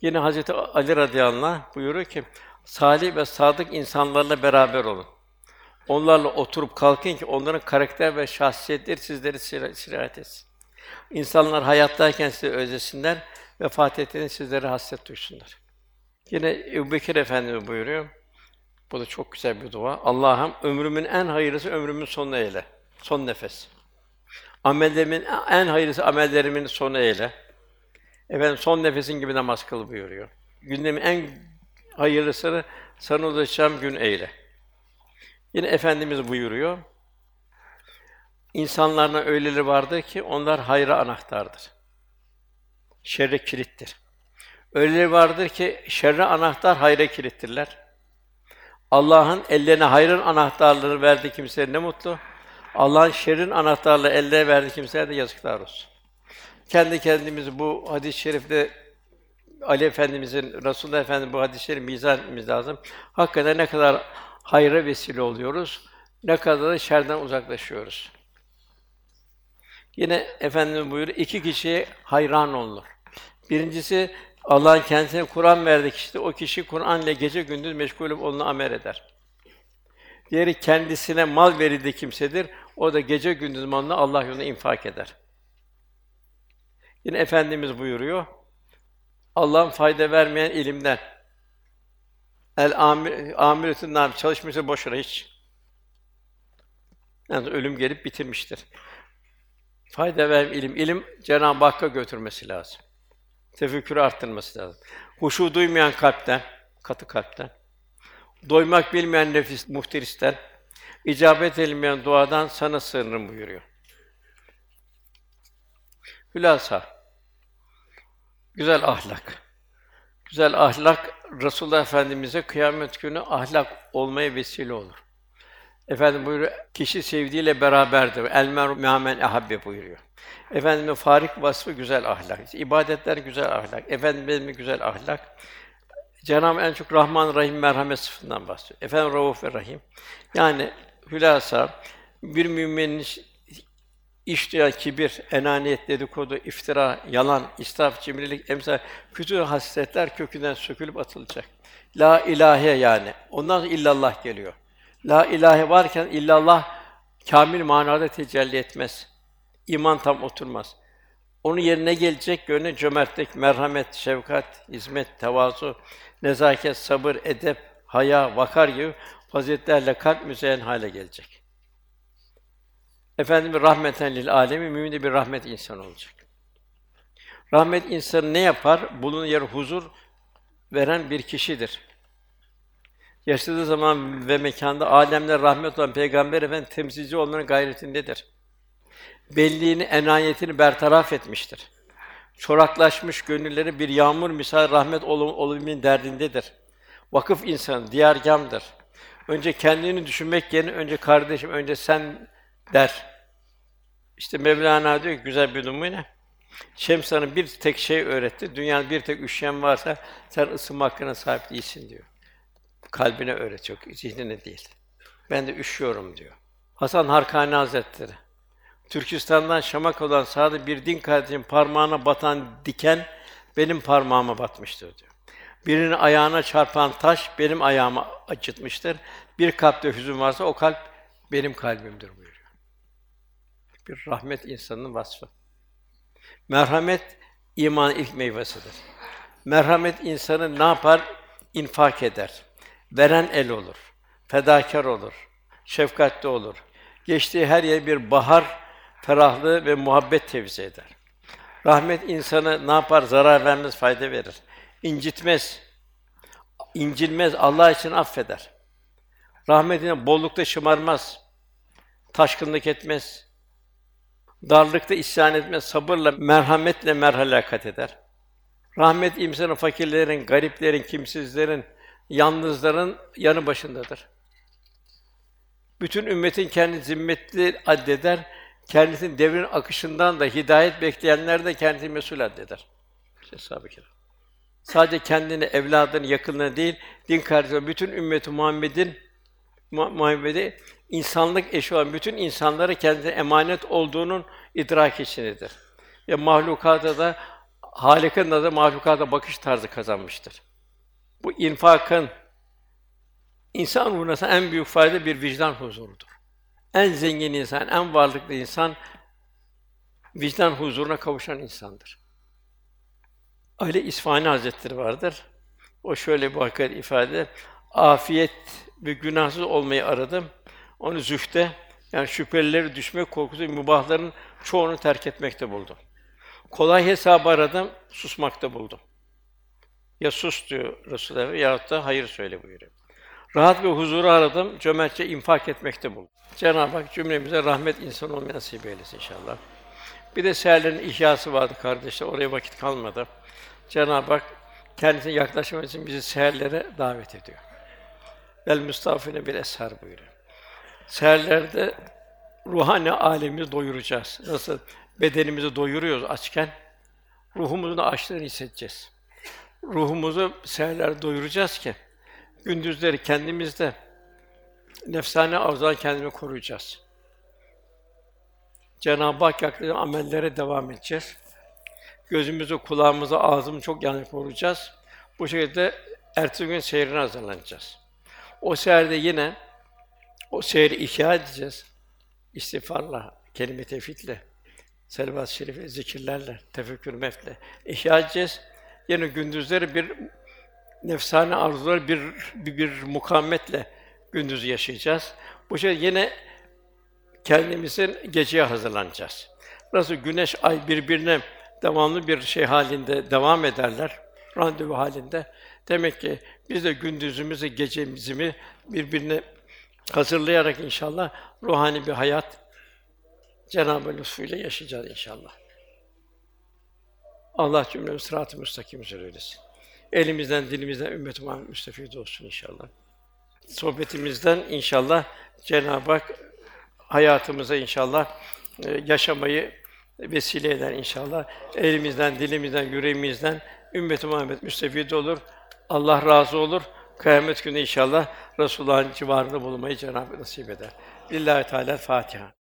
Yine Hazreti Ali radıyallahu anh buyuruyor ki, salih ve sadık insanlarla beraber olun. Onlarla oturup kalkın ki onların karakter ve şahsiyetleri sizleri sira- sirayet etsin. İnsanlar hayattayken sizi özlesinler, vefat ettiğinde sizlere hasret duysunlar. Yine Ebubekir Efendimiz buyuruyor. Bu da çok güzel bir dua. Allah'ım ömrümün en hayırlısı ömrümün sonu eyle. Son nefes. Amellerimin en hayırlısı amellerimin sonu eyle. Efendim son nefesin gibi namaz kıl buyuruyor. Gündemin en hayırlısını sana ulaşacağım gün eyle. Yine Efendimiz buyuruyor. İnsanlarına öyleleri vardır ki onlar hayra anahtardır. Şerre kilittir. Öyleleri vardır ki şerre anahtar, hayra kilittirler. Allah'ın ellerine hayrın anahtarları verdiği kimseye ne mutlu. Allah'ın şerrin anahtarları elde verdiği kimseye de yazıklar olsun. Kendi kendimizi bu hadis-i şerifte Ali Efendimizin, Resulullah Efendimiz bu mizan etmemiz lazım. Hakikaten ne kadar hayra vesile oluyoruz, ne kadar da şerden uzaklaşıyoruz. Yine Efendimiz buyuruyor, iki kişiye hayran olunur. Birincisi, Allah'ın kendisine Kur'an verdiği kişi, o kişi Kur'an ile gece gündüz meşgul olup onunla amel eder. Diğeri kendisine mal verildiği kimsedir. O da gece gündüz malını Allah yolunda infak eder. Yine Efendimiz buyuruyor, Allah'ın fayda vermeyen ilimden. El amir amiretün nar çalışmışsa boşuna hiç. Yani ölüm gelip bitirmiştir. Fayda veren ilim, ilim Cenab-ı Hakk'a götürmesi lazım. Tefekkürü arttırması lazım. Huşu duymayan kalpten, katı kalpten, doymak bilmeyen nefis muhteristen, icabet edilmeyen duadan sana sığınırım buyuruyor. Hülasa güzel ahlak. Güzel ahlak Resulullah Efendimize kıyamet günü ahlak olmaya vesile olur. Efendim buyuruyor, kişi sevdiğiyle beraberdir. El meru me'amen ehabbe buyuruyor. Efendimin farik vasfı güzel ahlak. İbadetler güzel ahlak. Efendimizin güzel ahlak. Cenab-ı en çok Rahman Rahim merhamet sıfatından bahsediyor. Efendim Rauf ve Rahim. Yani hülasa bir müminin İştiya, kibir, enaniyet, dedikodu, iftira, yalan, israf, cimrilik, emsal kötü hasletler kökünden sökülüp atılacak. La ilahe yani. Ondan sonra illallah geliyor. La ilahe varken illallah kamil manada tecelli etmez. İman tam oturmaz. Onun yerine gelecek gönlü cömertlik, merhamet, şefkat, hizmet, tevazu, nezaket, sabır, edep, haya, vakar gibi faziletlerle kalp müzeyyen hale gelecek. Efendimiz rahmeten lil alemi mümin bir rahmet insanı olacak. Rahmet insanı ne yapar? Bulunduğu yer huzur veren bir kişidir. Yaşadığı zaman ve mekanda alemler rahmet olan Peygamber Efendimiz temsilci olmanın gayretindedir. Belliğini, enayetini bertaraf etmiştir. Çoraklaşmış gönülleri bir yağmur misal rahmet olum, olumun derdindedir. Vakıf insanı, diyargâmdır. Önce kendini düşünmek yerine önce kardeşim, önce sen der. İşte Mevlana diyor ki güzel bir numune. Şems sana bir tek şey öğretti. Dünyada bir tek üşüyen varsa sen ısınma hakkına sahip değilsin diyor. Kalbine öğretiyor, zihnine değil. Ben de üşüyorum diyor. Hasan Harkani Hazretleri. Türkistan'dan Şam'a olan sağda bir din kardeşim parmağına batan diken benim parmağıma batmıştır diyor. Birinin ayağına çarpan taş benim ayağımı acıtmıştır. Bir kalpte hüzün varsa o kalp benim kalbimdir buyuruyor. Bir rahmet insanının vasfı. Merhamet imanın ilk meyvesidir. Merhamet insanı ne yapar? İnfak eder. Veren el olur. Fedakar olur. Şefkatli olur. Geçtiği her yer bir bahar, ferahlığı ve muhabbet tevzi eder. Rahmet insanı ne yapar? Zarar vermez, fayda verir. İncitmez. İncilmez, Allah için affeder. Rahmetine bollukta şımarmaz. Taşkınlık etmez. Darlıkta isyan etmez, sabırla, merhametle merhalakat eder. Rahmet insanın fakirlerin, gariplerin, kimsizlerin, yalnızların yanı başındadır. Bütün ümmetin kendi zimmetli addeder, kendisinin devrin akışından da hidayet bekleyenler de kendini mesul addeder. İşte sadece kendini, evladını, yakınlarını değil, din kardeşleri, bütün ümmeti Muhammed'in Mu- Muhammed'i insanlık eşi olan bütün insanlara kendine emanet olduğunun idrak içindedir. Ve mahlukata da Halik'in da mahlukata bakış tarzı kazanmıştır. Bu infakın insan ruhuna en büyük fayda bir vicdan huzurudur. En zengin insan, en varlıklı insan vicdan huzuruna kavuşan insandır. Ali İsfahani Hazretleri vardır. O şöyle bir hakikat ifade eder. Afiyet ve günahsız olmayı aradım. Onu zühte, yani şüphelileri düşmek korkusu, mübahların çoğunu terk etmekte buldum. Kolay hesabı aradım, susmakta buldum. Ya sus diyor yahut da hayır söyle buyuruyor. Rahat ve huzuru aradım, cömertçe infak etmekte buldum. Cenab-ı Hak cümlemize rahmet insan olmayı nasip eylesin inşallah. Bir de seherlerin ihyası vardı kardeşler, oraya vakit kalmadı. Cenab-ı Hak kendisine yaklaşmak için bizi seherlere davet ediyor. Vel müstafine bir esher buyuruyor. Seherlerde ruhani alemimizi doyuracağız. Nasıl bedenimizi doyuruyoruz açken, ruhumuzun açlığını hissedeceğiz. Ruhumuzu seherlerde doyuracağız ki, gündüzleri kendimizde nefsane arzudan kendini koruyacağız. Cenab-ı Hak yaklaşan amellere devam edeceğiz. Gözümüzü, kulağımızı, ağzımızı çok yani koruyacağız. Bu şekilde ertesi gün seyrine hazırlanacağız. O seherde yine o seyri ihya edeceğiz. İstiğfarla, kelime tevhidle, selvat-ı şerife, zikirlerle, tefekkür mefle ihya edeceğiz. Yine gündüzleri bir nefsane arzular bir, bir, bir mukavemetle gündüzü yaşayacağız. Bu şey yine kendimizin geceye hazırlanacağız. Nasıl güneş, ay birbirine devamlı bir şey halinde devam ederler, randevu halinde. Demek ki biz de gündüzümüzü, gecemizi mi birbirine hazırlayarak inşallah ruhani bir hayat Cenab-ı lütfuyla yaşayacağız inşallah. Allah cümlemizi sırat-ı müstakim üzere eylesin. Elimizden, dilimizden ümmet-i Muhammed müstefid olsun inşallah. Sohbetimizden inşallah Cenab-ı Hak hayatımıza inşallah e, yaşamayı vesile eder inşallah. Elimizden, dilimizden, yüreğimizden ümmet-i Muhammed müstefid olur. Allah razı olur. Kıyamet günü inşallah Resulullah'ın civarında bulunmayı Cenab-ı Hak nasip eder. Lillahi Teala Fatiha.